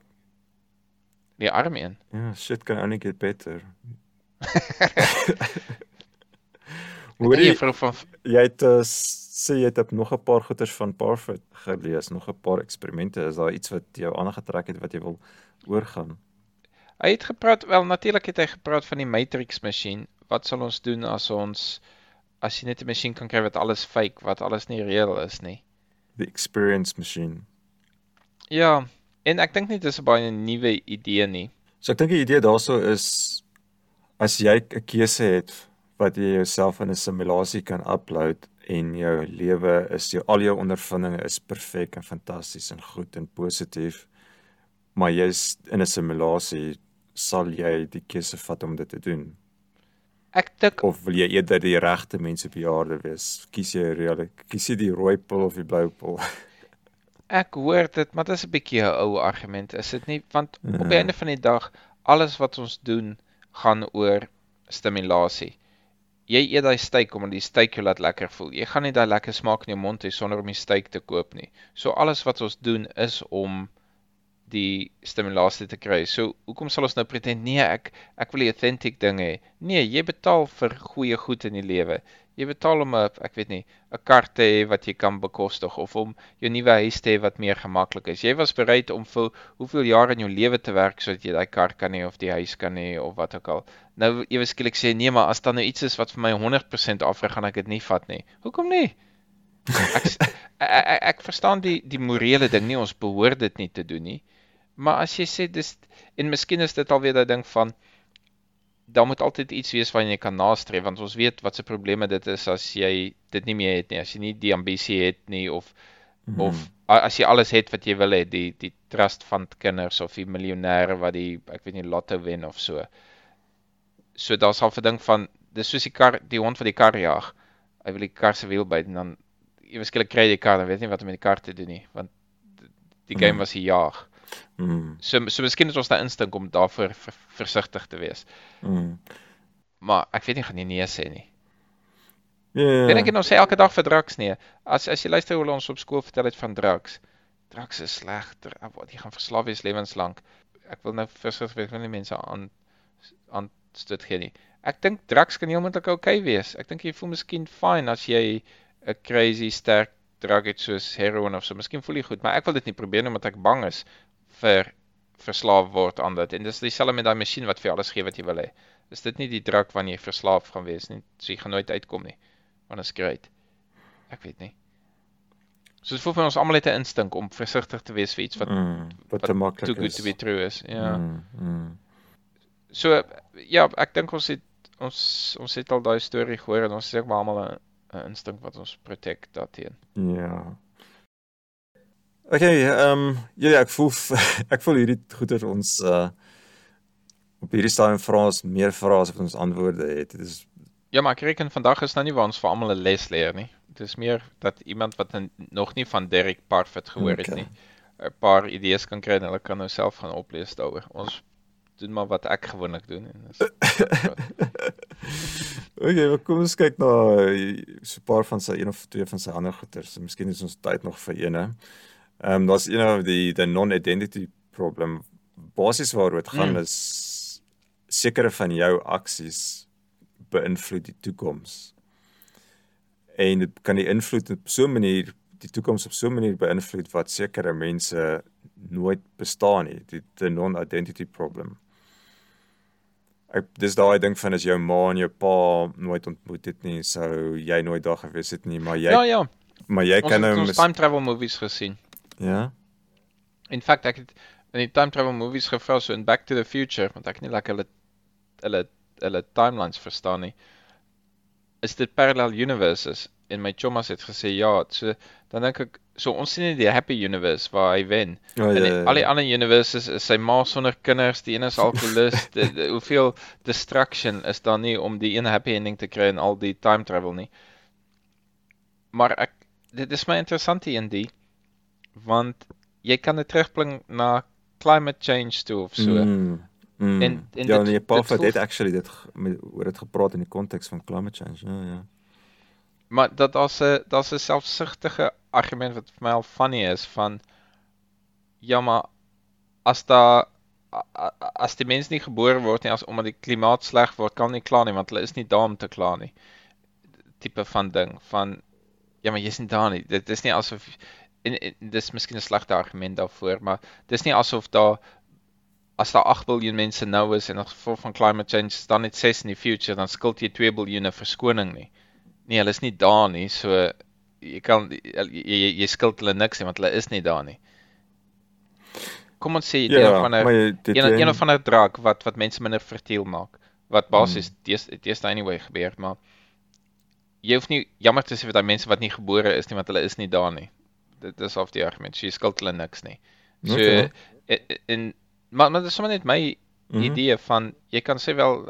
Die arm een. Ja, shit can only get better. Hoor jy, vrou van jy het uh, sê jy het nog 'n paar goeters van Parfit gelees, nog 'n paar eksperimente. Is daar iets wat jou aangetrek het wat jy wil oorgaan? Hy het gepraat, wel natuurlik het hy gepraat van die matrix masjien. Wat sal ons doen as ons as jy net 'n masjien kan kry wat alles fake, wat alles nie reëel is nie. The experience machine. Ja, en ek dink nie dis 'n baie nuwe idee nie. So ek dink die idee daarso is as jy 'n keuse het wat jy jouself in 'n simulasie kan upload en jou lewe is jou al jou ondervindinge is perfek en fantasties en goed en positief maar jy's in 'n simulasie sal jy die keuse vat om dit te doen Ek dink of wil jy eerder die regte mense op die aarde wees kies jy reël kies jy die rooi pil of die blou pil ek hoor dit, maar dit is 'n bietjie 'n ou argument, is dit nie? Want op die Ja. einde van die dag, alles wat ons doen gaan oor stimulasie. Jy eet daai steak omdat die steak jou laat lekker voel. Jy gaan nie daai lekker smaak in jou mond hê sonder om die steak te koop nie. So alles wat ons doen is om die stimulasie te kry. So hoekom sal ons nou pretend nee, ek ek wil die authentic ding hê? Nee, jy betaal vir goeie goed in die lewe. Jy betaal om 'n ek weet nie, 'n kar te hê wat jy kan bekostig of om jou nuwe huis te hê wat meer gemaklik is. Jy was bereid om vir hoeveel jare in jou lewe te werk sodat jy daai kar kan hê of die huis kan hê of wat ook al. Nou ewe skielik sê nee, maar as daar nou iets is wat vir my 100% afrig, gaan ek dit nie vat nie. Hoekom nie? Ek ek, ek, ek verstaan die die morele ding nie, ons behoort dit nie te doen nie. Maar as jy sê dis en miskien is dit alweer daai ding van daar moet altyd iets wees waarna jy kan nastreef want ons weet wat se probleme dit is as jy dit nie meer het nie, as jy nie die ambisie het nie of Mhm. of a- as jy alles het wat jy wil hê, die die trust fund kinders of die miljonêre wat die ek weet nie lotto wen of so. So daar sal vir ding van dis soos die kar die hond wat die kar jag. Hy wil die kar se wiel byt en dan ewe skielik kry jy die kar en weet nie wat om met die kar te doen nie want die game Mhm. was die jag. mm, So so miskien het ons daai instink om daarvoor ver, versigtig te wees. mm. Maar ek weet nie gaan nie nee sê nie. Ja. Dink ek ons sê elke dag vir drugs nee. As as jy luister hoe ons op skool vertel het van drugs. Drugs is sleg. dr- jy gaan verslaaf wees lewenslank. Ek wil nou versigtig wees, wil nie mense aan aanstoot gee nie. Ek dink drugs kan heel moontlik oukei okay wees. Ek dink jy voel miskien fine as jy 'n crazy sterk drug het soos heroin of so. Miskien voel jy goed, maar ek wil dit nie probeer nie omdat ek bang is vir verslaaf word aan dit. En dis dieselfde met daai masjien wat vir alles gee wat jy wil hê. Is dit nie die druk wanneer jy verslaaf gaan wees nie? So jy gaan nooit uitkom nie. Want dit is great. Ek weet nie. So dit voel vir ons almal het 'n instink om versigtig te wees vir iets wat Mm, wat te too maklik good is. to be true is. Ja. Mm, mm. So ja, ek dink ons het ons ons het al daai storie gehoor en ons het ook maar almal 'n instink wat ons protect daarteen. Ja. Okay, ehm um, ja, ek voel ek voel hierdie goeie ons uh op hierdie stadium vra ons meer vrae as wat ons antwoorde het. Dit is Ja, maar ek reken vandag is nou nie waar ons vir almal 'n les leer nie. Dit is meer dat iemand wat in, nog nie van Derek Parfit gehoor het Okay. nie, 'n paar idees kan kry en hulle kan nou self gaan oplees daaroor. Ons doen maar wat ek gewoonlik doen en dis Okay, maar kom ons kyk na uh, so 'n paar van sy een of twee van sy ander goeters. So, miskien is ons tyd nog vir eene. Ehm um, daar's een of die the non-identity problem. Basies waaroor dit gaan Mm. is sekere van jou aksies beïnvloed die toekoms. En dit kan die invloed op so 'n manier die toekoms op so 'n manier beïnvloed wat sekere mense nooit bestaan nie. Die the non-identity problem. Ek dis daai ding van as jou ma en jou pa nooit ontmoet het nie, sou jy nooit daar gewees het nie, maar jy Ja, ja. maar jy Ons kan nou mis- time travel movies gesien. ja. In fact, ek het in die time travel movies gevra so in Back to the Future, want ek nie lekker hulle hulle hulle timelines verstaan nie. Is dit parallel universes? En my chommas het gesê ja, so dan dink ek so ons sien nie die happy universe waar hy wen. Ja, En ja, die, ja. al die ander universes is sy ma sonder kinders, die een is alkoholist. die- die- hoeveel distraction is daar nie om die een happy ending te kry in al die time travel nie. Maar ek dit is my interessant hier in die want jy kan dit terugbring na climate change toe of so. Mm, mm. En- en ja, dit- nee, dit het actually dit met oor dit gepraat in die konteks van climate change. Ja, ja. Maar dat daar's 'n daar's 'n selfsugtige argument wat vir my al funny is van ja, maar as daar as die mens nie gebore word nie as omdat die klimaat sleg word, kan nie kla nie want hulle is nie daar om te kla nie. Tipe van ding van ja, maar jy's nie daar nie. Dit is nie asof en, en dis miskien 'n slegte argument daarvoor, maar dis nie asof daar as daar 8 miljard mense nou is en as gevolg van climate change dan net 6 in die future, dan skuld jy 2 biljoene verskoning nie. Nee, hulle is nie daar nie, so jy kan jy, jy, jy skuld hulle niks nie want hulle is nie daar nie. Kom ons sê Ja, jy- dit een, een een- of ander drug wat wat mense minder fertiel maak. Wat basies dees deesdae anyway gebeur, maar jy hoef nie jammer te sê vir daai mense wat nie gebore is nie want hulle is nie daar nie. Dit is of die argument. Jy skuld hulle niks nie. So Okay. en, en maar maar dit is sommer net my Mhm. idee van jy kan sê wel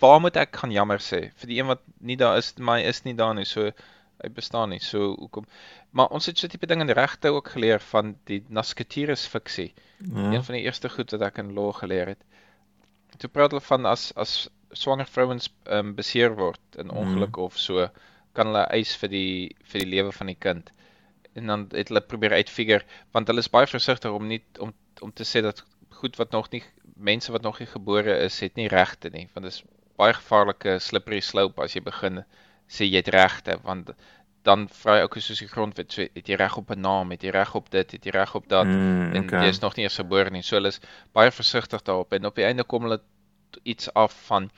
waar moet ek gaan jammer sê vir die een wat nie daar is hy is nie daar nie so hy bestaan nie so hoekom maar ons het so tipe ding in regte ook geleer van die Nascaturus fiksie Ja. een van die eerste goed wat ek in law geleer het toe praat hulle van as as swanger vrouens um, beseer word in Mhm. ongeluk of so kan hulle eis vir die vir die lewe van die kind en dan het hulle probeer uitfigure want hulle is baie versigtig om nie om om te sê dat goed wat nog nie mense wat nog nie gebore is het nie regte nie want dit is baie gevaarlike slippery slope as jy begin sê jy het regte want dan vra jy ook soos die grondwet so het jy reg op 'n naam het jy reg op dit het jy reg op dat Mm, en okay. jy is nog nie eers gebore nie so hulle is baie versigtig daarop en op die einde kom hulle iets af van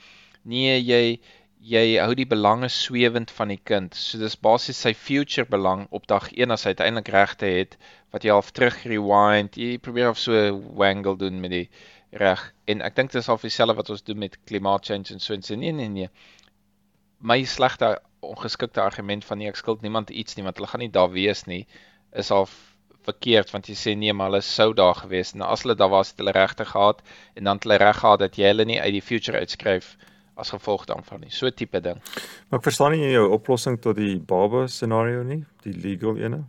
nee jy jy hou die belange swewend van die kind. So dis basies sy future belang op dag 1 as hy uiteindelik regte het wat jy half terug rewind jy probeer of so wangle doen met die reg. En ek dink dis al dieselfde wat ons doen met climate change en so en sê nee nee nee. My slegte ongeskikte argument van nee ek skuld niemand iets nie want hulle gaan nie daar wees nie is al verkeerd want jy sê nee maar hulle sou daar gewees en as hulle daar was het hulle regte gehad en dan het hulle reg gehad dat jy hulle nie uit die future uitskryf as gevolg daarvan nie so tipe ding Maar ek verstaan nie jou oplossing tot die baba scenario nie, die legal ene.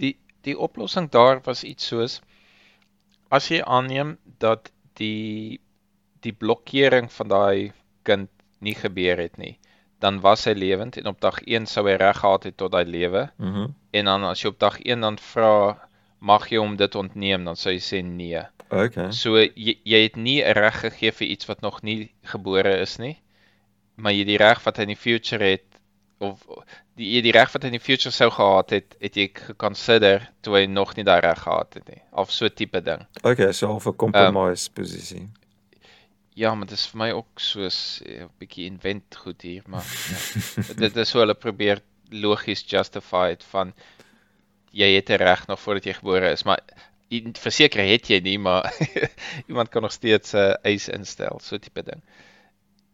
Die die oplossing daar was iets soos as jy aanneem dat die die blokkering van daai kind nie gebeur het nie, dan was hy lewend en op dag 1 sou hy reg gehad het tot daai lewe Mhm. en dan as jy op dag 1 dan vra mag jy hom dit ontneem dan sou jy sê nee. Okay. So jy, jy het nie 'n reg gegee vir iets wat nog nie gebore is nie, maar jy die reg wat hy in die future het of die jy die reg wat hy in die future sou gehad het, het jy geconsider toe hy nog nie daai reg gehad het nie. Of so tipe ding. Okay, so half 'n compromise um, posisie. Ja, maar dit is vir my ook soos 'n ja, bietjie invent goed hier, maar ja, dit is so hulle probeer logies justify het van jy het 'n reg nog voordat jy gebore is, maar verseker het jy nie, maar iemand kan nog steeds 'n uh, eis instel, so tipe ding.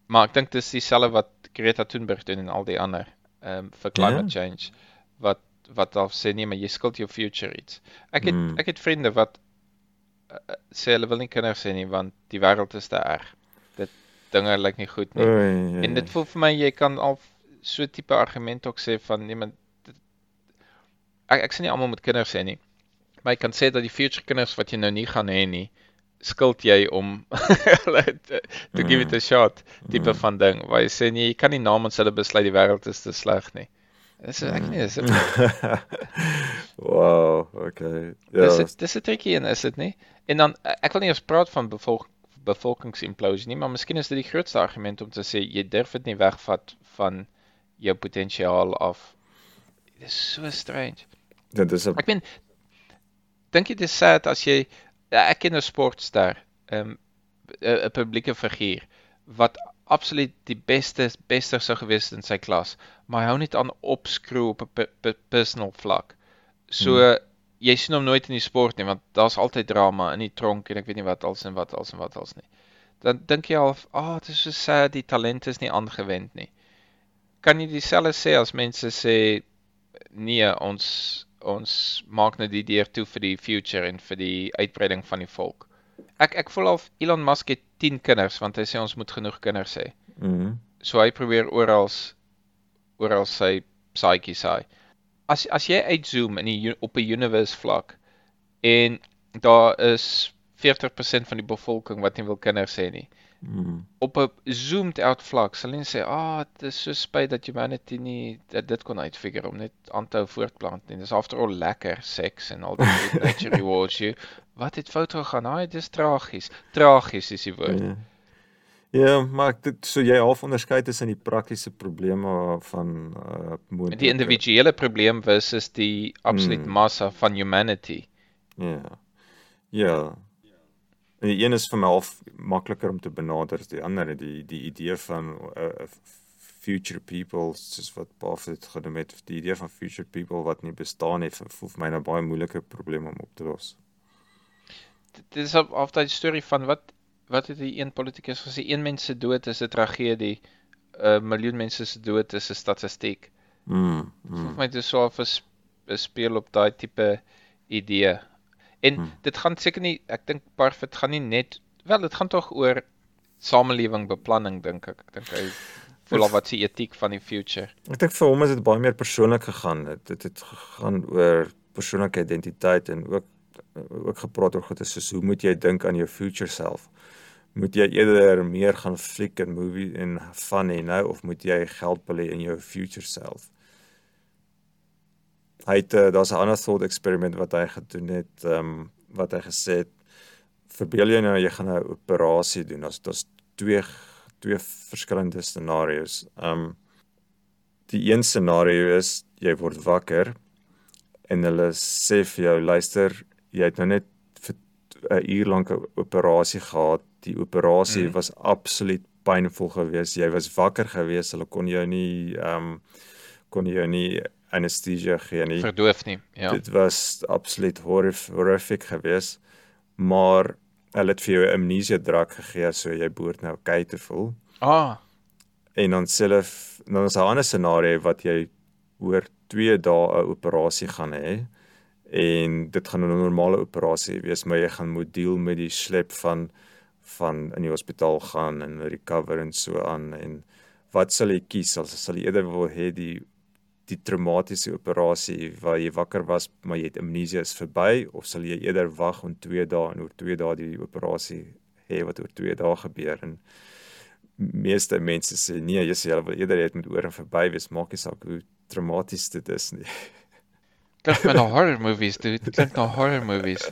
Maar ek dink dis dieselfde wat Greta Thunberg doen en al die ander ehm um, vir climate yeah. change wat wat al sê nee, maar jy skuld jou future iets. Ek het mm. ek het vriende wat uh, sê hulle wil nie kinders hê nie want die wêreld is te erg. Dit dinge lyk nie goed nie. Oei, ja, en dit voel vir my jy kan al so tipe argument ook sê van iemand ek ek sê nie almal moet kinders hê nie. Maar ek kan sê dat die future kinders wat jy nou nie gaan hê nie, skuld jy om hulle to, to give it a shot tipe mm. van ding. Waar jy sê nee, jy kan nie namens hulle besluit die wêreld is te sleg nie. Dis ek nie is. wow, okay. Ja. Dis dis 'n tricky en is dit nie? En dan ek wil nie eens praat van bevolk bevolkingsimplosie nie, maar miskien is dit die grootste argument om te sê jy durf dit nie wegvat van jou potensiaal af. Dit is so strange. Dit is 'n Ek meen dink dit is sad as jy ja, ek ken 'n sportster, ehm um, 'n publieke figuur wat absoluut die beste beste sou gewees het in sy klas, maar hy hou net aan opskroe op 'n personal vlak. So hmm. jy sien hom nooit in die sport nie want daar's altyd drama in die tronk en ek weet nie wat als en wat als en wat als nie. Dan dink jy al, "Ag, oh, dit is so sad, die talent is nie aangewend nie." Kan jy dieselfde sê as mense sê nee, ons ons maak nou die deur toe vir die future en vir die uitbreiding van die volk. Ek ek voel al Elon Musk het 10 kinders want hy sê ons moet genoeg kinders hê. Mhm. Mm so hy probeer oral oral sy saadjie saai. As as jy uitzoom in die op 'n universe vlak en daar is 40% van die bevolking wat nie wil kinders hê nie. Mm. Op 'n zoomed out vlak sal hulle sê, "Ag, oh, dit is so spyt dat humanity nie dit, dit kon uitfigure om net aan te hou voortplant nie. Dis after all lekker seks en al die nature rewards you. Wat het fout gegaan? Ag, dit is tragies. Tragies is die woord." Ja, ja maar dit so jy half onderskei tussen die praktiese probleme van uh moontlike Die individuele probleem versus die absolute mm. massa van humanity. Ja. Ja, En die een is vir my half makliker om te benader as die ander, die die idee van 'n uh, uh, future people, soos wat Buffett genoem het, die idee van future people wat nie bestaan nie, voel vir my 'n nou baie moeilike probleem om op te los. Dit is op of daai storie van wat wat het die een politikus gesê, een mens se dood is 'n tragedie, 'n miljoen mense se dood is 'n statistiek. Mm. mm. Vir my dit is so 'n speel op daai tipe idee En hmm. dit gaan seker nie ek dink Parfit gaan nie net wel dit gaan tog oor samelewing beplanning dink ek. Ek dink hy voel al wat se etiek van die future. Ek dink vir hom is dit baie meer persoonlik gegaan. Dit het, het gegaan oor persoonlike identiteit en ook ook gepraat oor goed soos hoe moet jy dink aan jou future self? Moet jy eerder meer gaan fliek en movie en fun hê nou of moet jy geld belê in jou future self? Hy het uh, daar's 'n ander thought experiment wat hy gedoen het ehm um, wat hy gesê het verbeel jy nou jy gaan 'n operasie doen. As dit is twee twee verskillende scenario's. Ehm um, die een scenario is jy word wakker en hulle sê vir jou luister jy het nou net vir 'n uur lank 'n operasie gehad. Die operasie mm. was absoluut pynvol geweest. Jy was wakker geweest. Hulle kon jou nie ehm um, kon jou nie anesthesia gee nie. Verdoof nie. Ja. Dit was absoluut horrif horrific geweest. Maar hulle het vir jou amnesia drug gegee so jy behoort nou okay te voel. Ah. En dan self dan is 'n ander scenario wat jy oor 2 dae 'n operasie gaan hê en dit gaan 'n normale operasie wees maar jy gaan moet deel met die slep van van in die hospitaal gaan en recover en so aan en wat sal jy kies sal sal jy eerder wil hê die die traumatiese operasie waar jy wakker was maar jy het amnesia is verby of sal jy eerder wag om 2 dae en oor 2 dae die operasie hê wat oor 2 dae gebeur? En meeste mense sê nee jy sê hulle wil eerder hê dit moet oor en verby wees maak nie saak hoe traumaties dit is nie. Klink na horror movies dude. Klink na horror movies.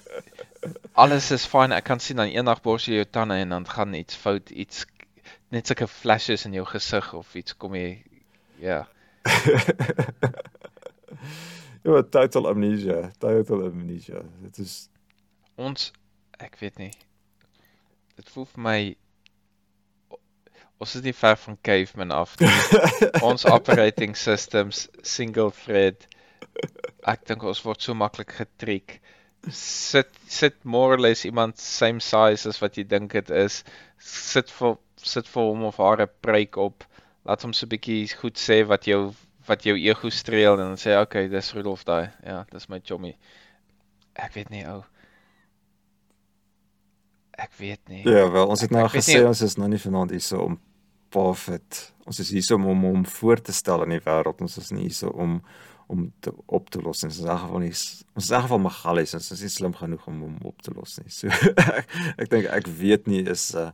Alles is fyn ek kan sien dan eendag bors jy jou tande en dan gaan iets fout iets net sulke flashes in jou gesig of iets kom jy ja. yeah. ja, total amnesia, total amnesia. Dit is Ons ek weet nie. Dit voel vir my ons is nie ver van caveman af nie. ons operating systems single thread. Ek dink ons word so maklik getriek. Sit sit more or less iemand same size as wat jy dink dit is. Sit vir sit vir hom of haar 'n preek op. Laat hom so 'n bietjie goed sê wat jou wat jou ego streel en dan sê okay, dis Rudolf daai. Ja, dis my chommy. Ek weet nie ou. Ek weet nie. Ja, wel, ons het nou gesê nie- ons is nou nie vanaand hier so om Parfit. Ons is hier so om hom om voor te stel in die wêreld. Ons is nie hier so om om te op te los. Ons is in elk geval nie ons is in elk geval Magalies. Ons is nie slim genoeg om hom op te los nie. So ek, ek dink ek weet nie is 'n uh,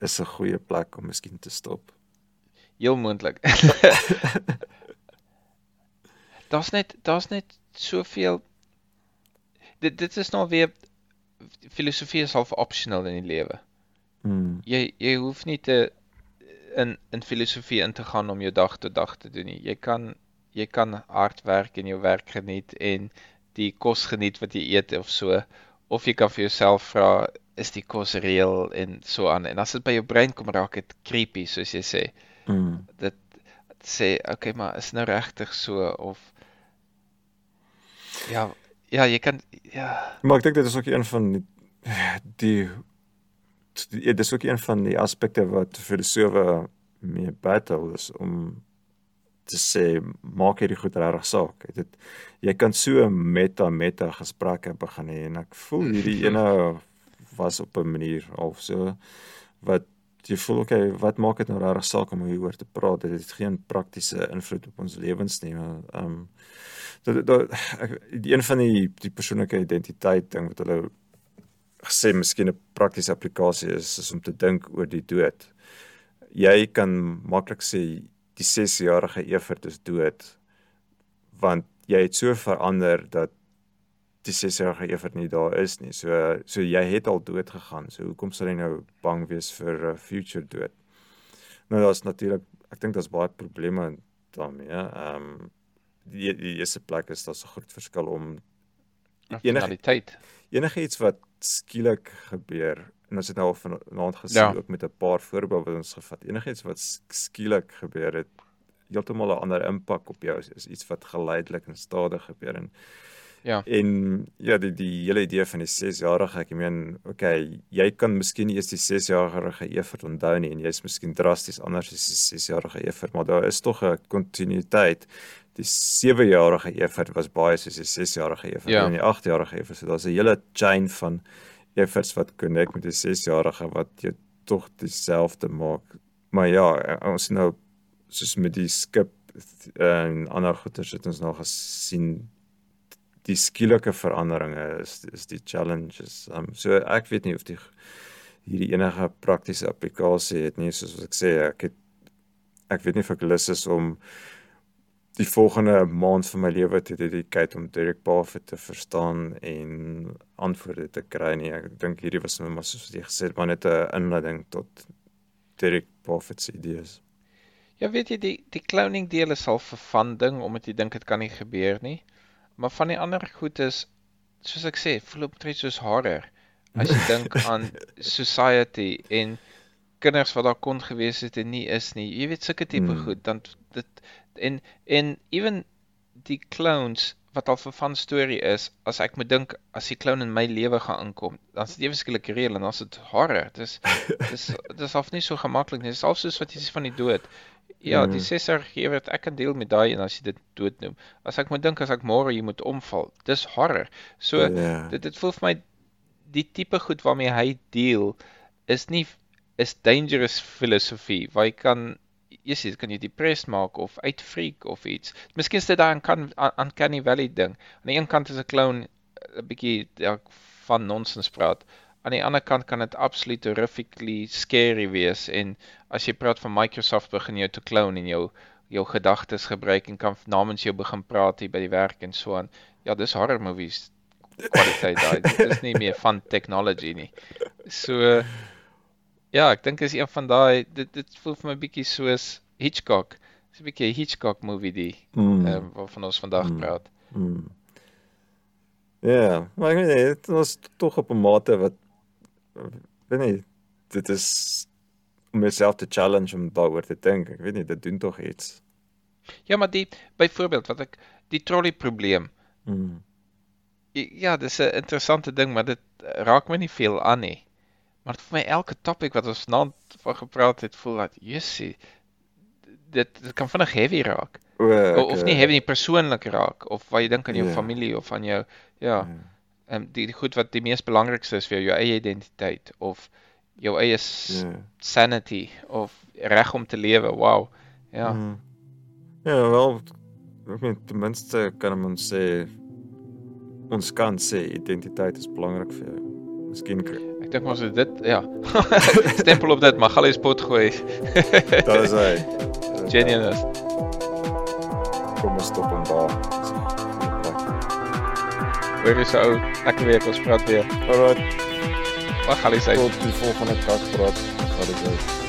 is 'n goeie plek om miskien te stop. Heel moontlik. daar's net daar's net soveel dit dit is nou weer filosofie is half optional in die lewe. Hmm. Jy jy hoef nie te in in filosofie in te gaan om jou dag tot dag te doen nie. Jy kan jy kan hard werk en jou werk geniet en die kos geniet wat jy eet of so of jy kan vir jouself vra is die kos reël en so aan en as dit by jou brein kom raak dit creepy soos jy sê. Hmm. dit sê okay maar is nou regtig so of ja ja jy kan ja Maar ek dink dit is ook een van die die die- dit is ook een van die aspekte wat filosofe mee battle is om te sê maak hierdie goed regtig saak. Dit jy kan so meta meta gesprekke begin hê en ek voel hierdie ene was op 'n manier of so wat jy voel okay, wat maak dit nou regtig saak om hieroor te praat? Dit het geen praktiese invloed op ons lewens nie. Ehm um, dat dat ek een van die die persoonlike identiteit ding wat hulle gesê miskien 'n praktiese applikasie is is om te dink oor die dood. Jy kan maklik sê die 6-jarige Evert is dood want jy het so verander dat die 6-jarige Evert nie daar is nie. So so jy het al dood gegaan. So hoekom sal jy nou bang wees vir 'n uh, future dood? Nou daar's natuurlik ek dink daar's baie probleme daarmee. Ehm um, die die eerste plek is daar so groot verskil om enige rationaliteit enige iets wat skielik gebeur en ons het nou al vanaand gesien Ja. ook met 'n paar voorbeelde wat ons gevat. Enigiets wat sk- skielik gebeur het heeltemal 'n ander impak op jou is, is iets wat geleidelik en stadig gebeur en ja. En ja die die hele idee van die 6-jarige ek meen okay jy kan miskien eers die 6-jarige Evert onthou nie en jy's miskien drasties anders as die 6-jarige Evert maar daar is tog 'n kontinuïteit die 7-jarige Evert was baie soos die 6-jarige Evert. Ja. en die 8-jarige Evert so daar's 'n hele chain van Everts wat connect met die 6-jarige wat jy tog dieselfde maak. Maar ja ons sien nou soos met die skip en ander goeters het ons nou gesien die skielike veranderinge is is die challenges. Um so ek weet nie of die hierdie enige praktiese applikasie het nie soos wat ek sê ek het ek weet nie of ek lus is om die volgende maand van my lewe te dedicate om Derek Parfit te verstaan en antwoorde te kry nie. Ek dink hierdie was net maar soos jy gesê het, maar net 'n inleiding tot Derek Parfit se idees. ja weet jy die die cloning deel is al 'n fun ding omdat jy dink dit kan nie gebeur nie maar van die ander goed is soos ek sê voel op net soos horror as jy dink aan society en kinders wat daar kon gewees het en nie is nie. Jy weet sulke tipe Hmm. goed dan dit en en even die clowns wat al vir van storie is, as ek moet dink as die clown in my lewe gaan inkom, dan is dit ewe skielik reël en dan is dit horror. Dis dis dis half nie so gemaklik nie. Dis half soos wat jy sê van die dood. Ja, die Mm. sesser gee wat ek kan deel met daai en as jy dit dood noem. As ek moet dink as ek môre jy moet omval, dis horror. So ja. dit dit voel vir my die tipe goed waarmee hy deel is nie is dangerous filosofie waar jy kan jy kan jy depressed maak of uitfreak of iets. Miskien is dit daai kan uncanny valley ding. Aan die een kant is 'n clown 'n bietjie ja, van nonsens praat. Aan die ander kant kan dit absoluut horrifically scary wees en as jy praat van Microsoft begin jou te clown en jou jou gedagtes gebruik en kan namens jou begin praat hier by die werk en so aan. Ja, dis horror movies kwaliteit daai. Dit is nie meer van technology nie. So ja, ek dink is een van daai dit dit voel vir my bietjie soos Hitchcock. Dis 'n bietjie Hitchcock movie die Mm. um, waarvan ons vandag Mm. praat. Mm. Ja, maar ek weet nie, dit was tog op 'n mate wat weet nie, dit is om myself te challenge om daaroor te dink. Ek weet nie, dit doen tog iets. Ja, maar die byvoorbeeld wat ek die trolley probleem. Mm. Ja, dis 'n interessante ding, maar dit eh, raak my nie veel aan nie. Maar vir my elke topik wat ons vanaand van gepraat het, voel dat jessie dit dit kan vinnig heavy raak. O, O, of ek, nie eh, heavy nie persoonlik raak of wat jy dink aan jou Ja. familie of aan jou ja, ja. Ehm die, die goed wat die mees belangrikste is vir jou, jou eie identiteit of jou eie s- Ja. sanity of reg om te lewe. Wow. Ja. Mm. Ja, wel ek meen ten minste kan ons sê ons kan sê identiteit is belangrik vir jou. Miskien Ek dink ons het dit ja. Stempel op dit, Magali spot gooi. daar is hy. Genuineness. Kom ons stop hom daar. Hoor jy so ou, lekker week ons praat weer. Alright, Magali sê tot die volgende kas praat. Wat is dit?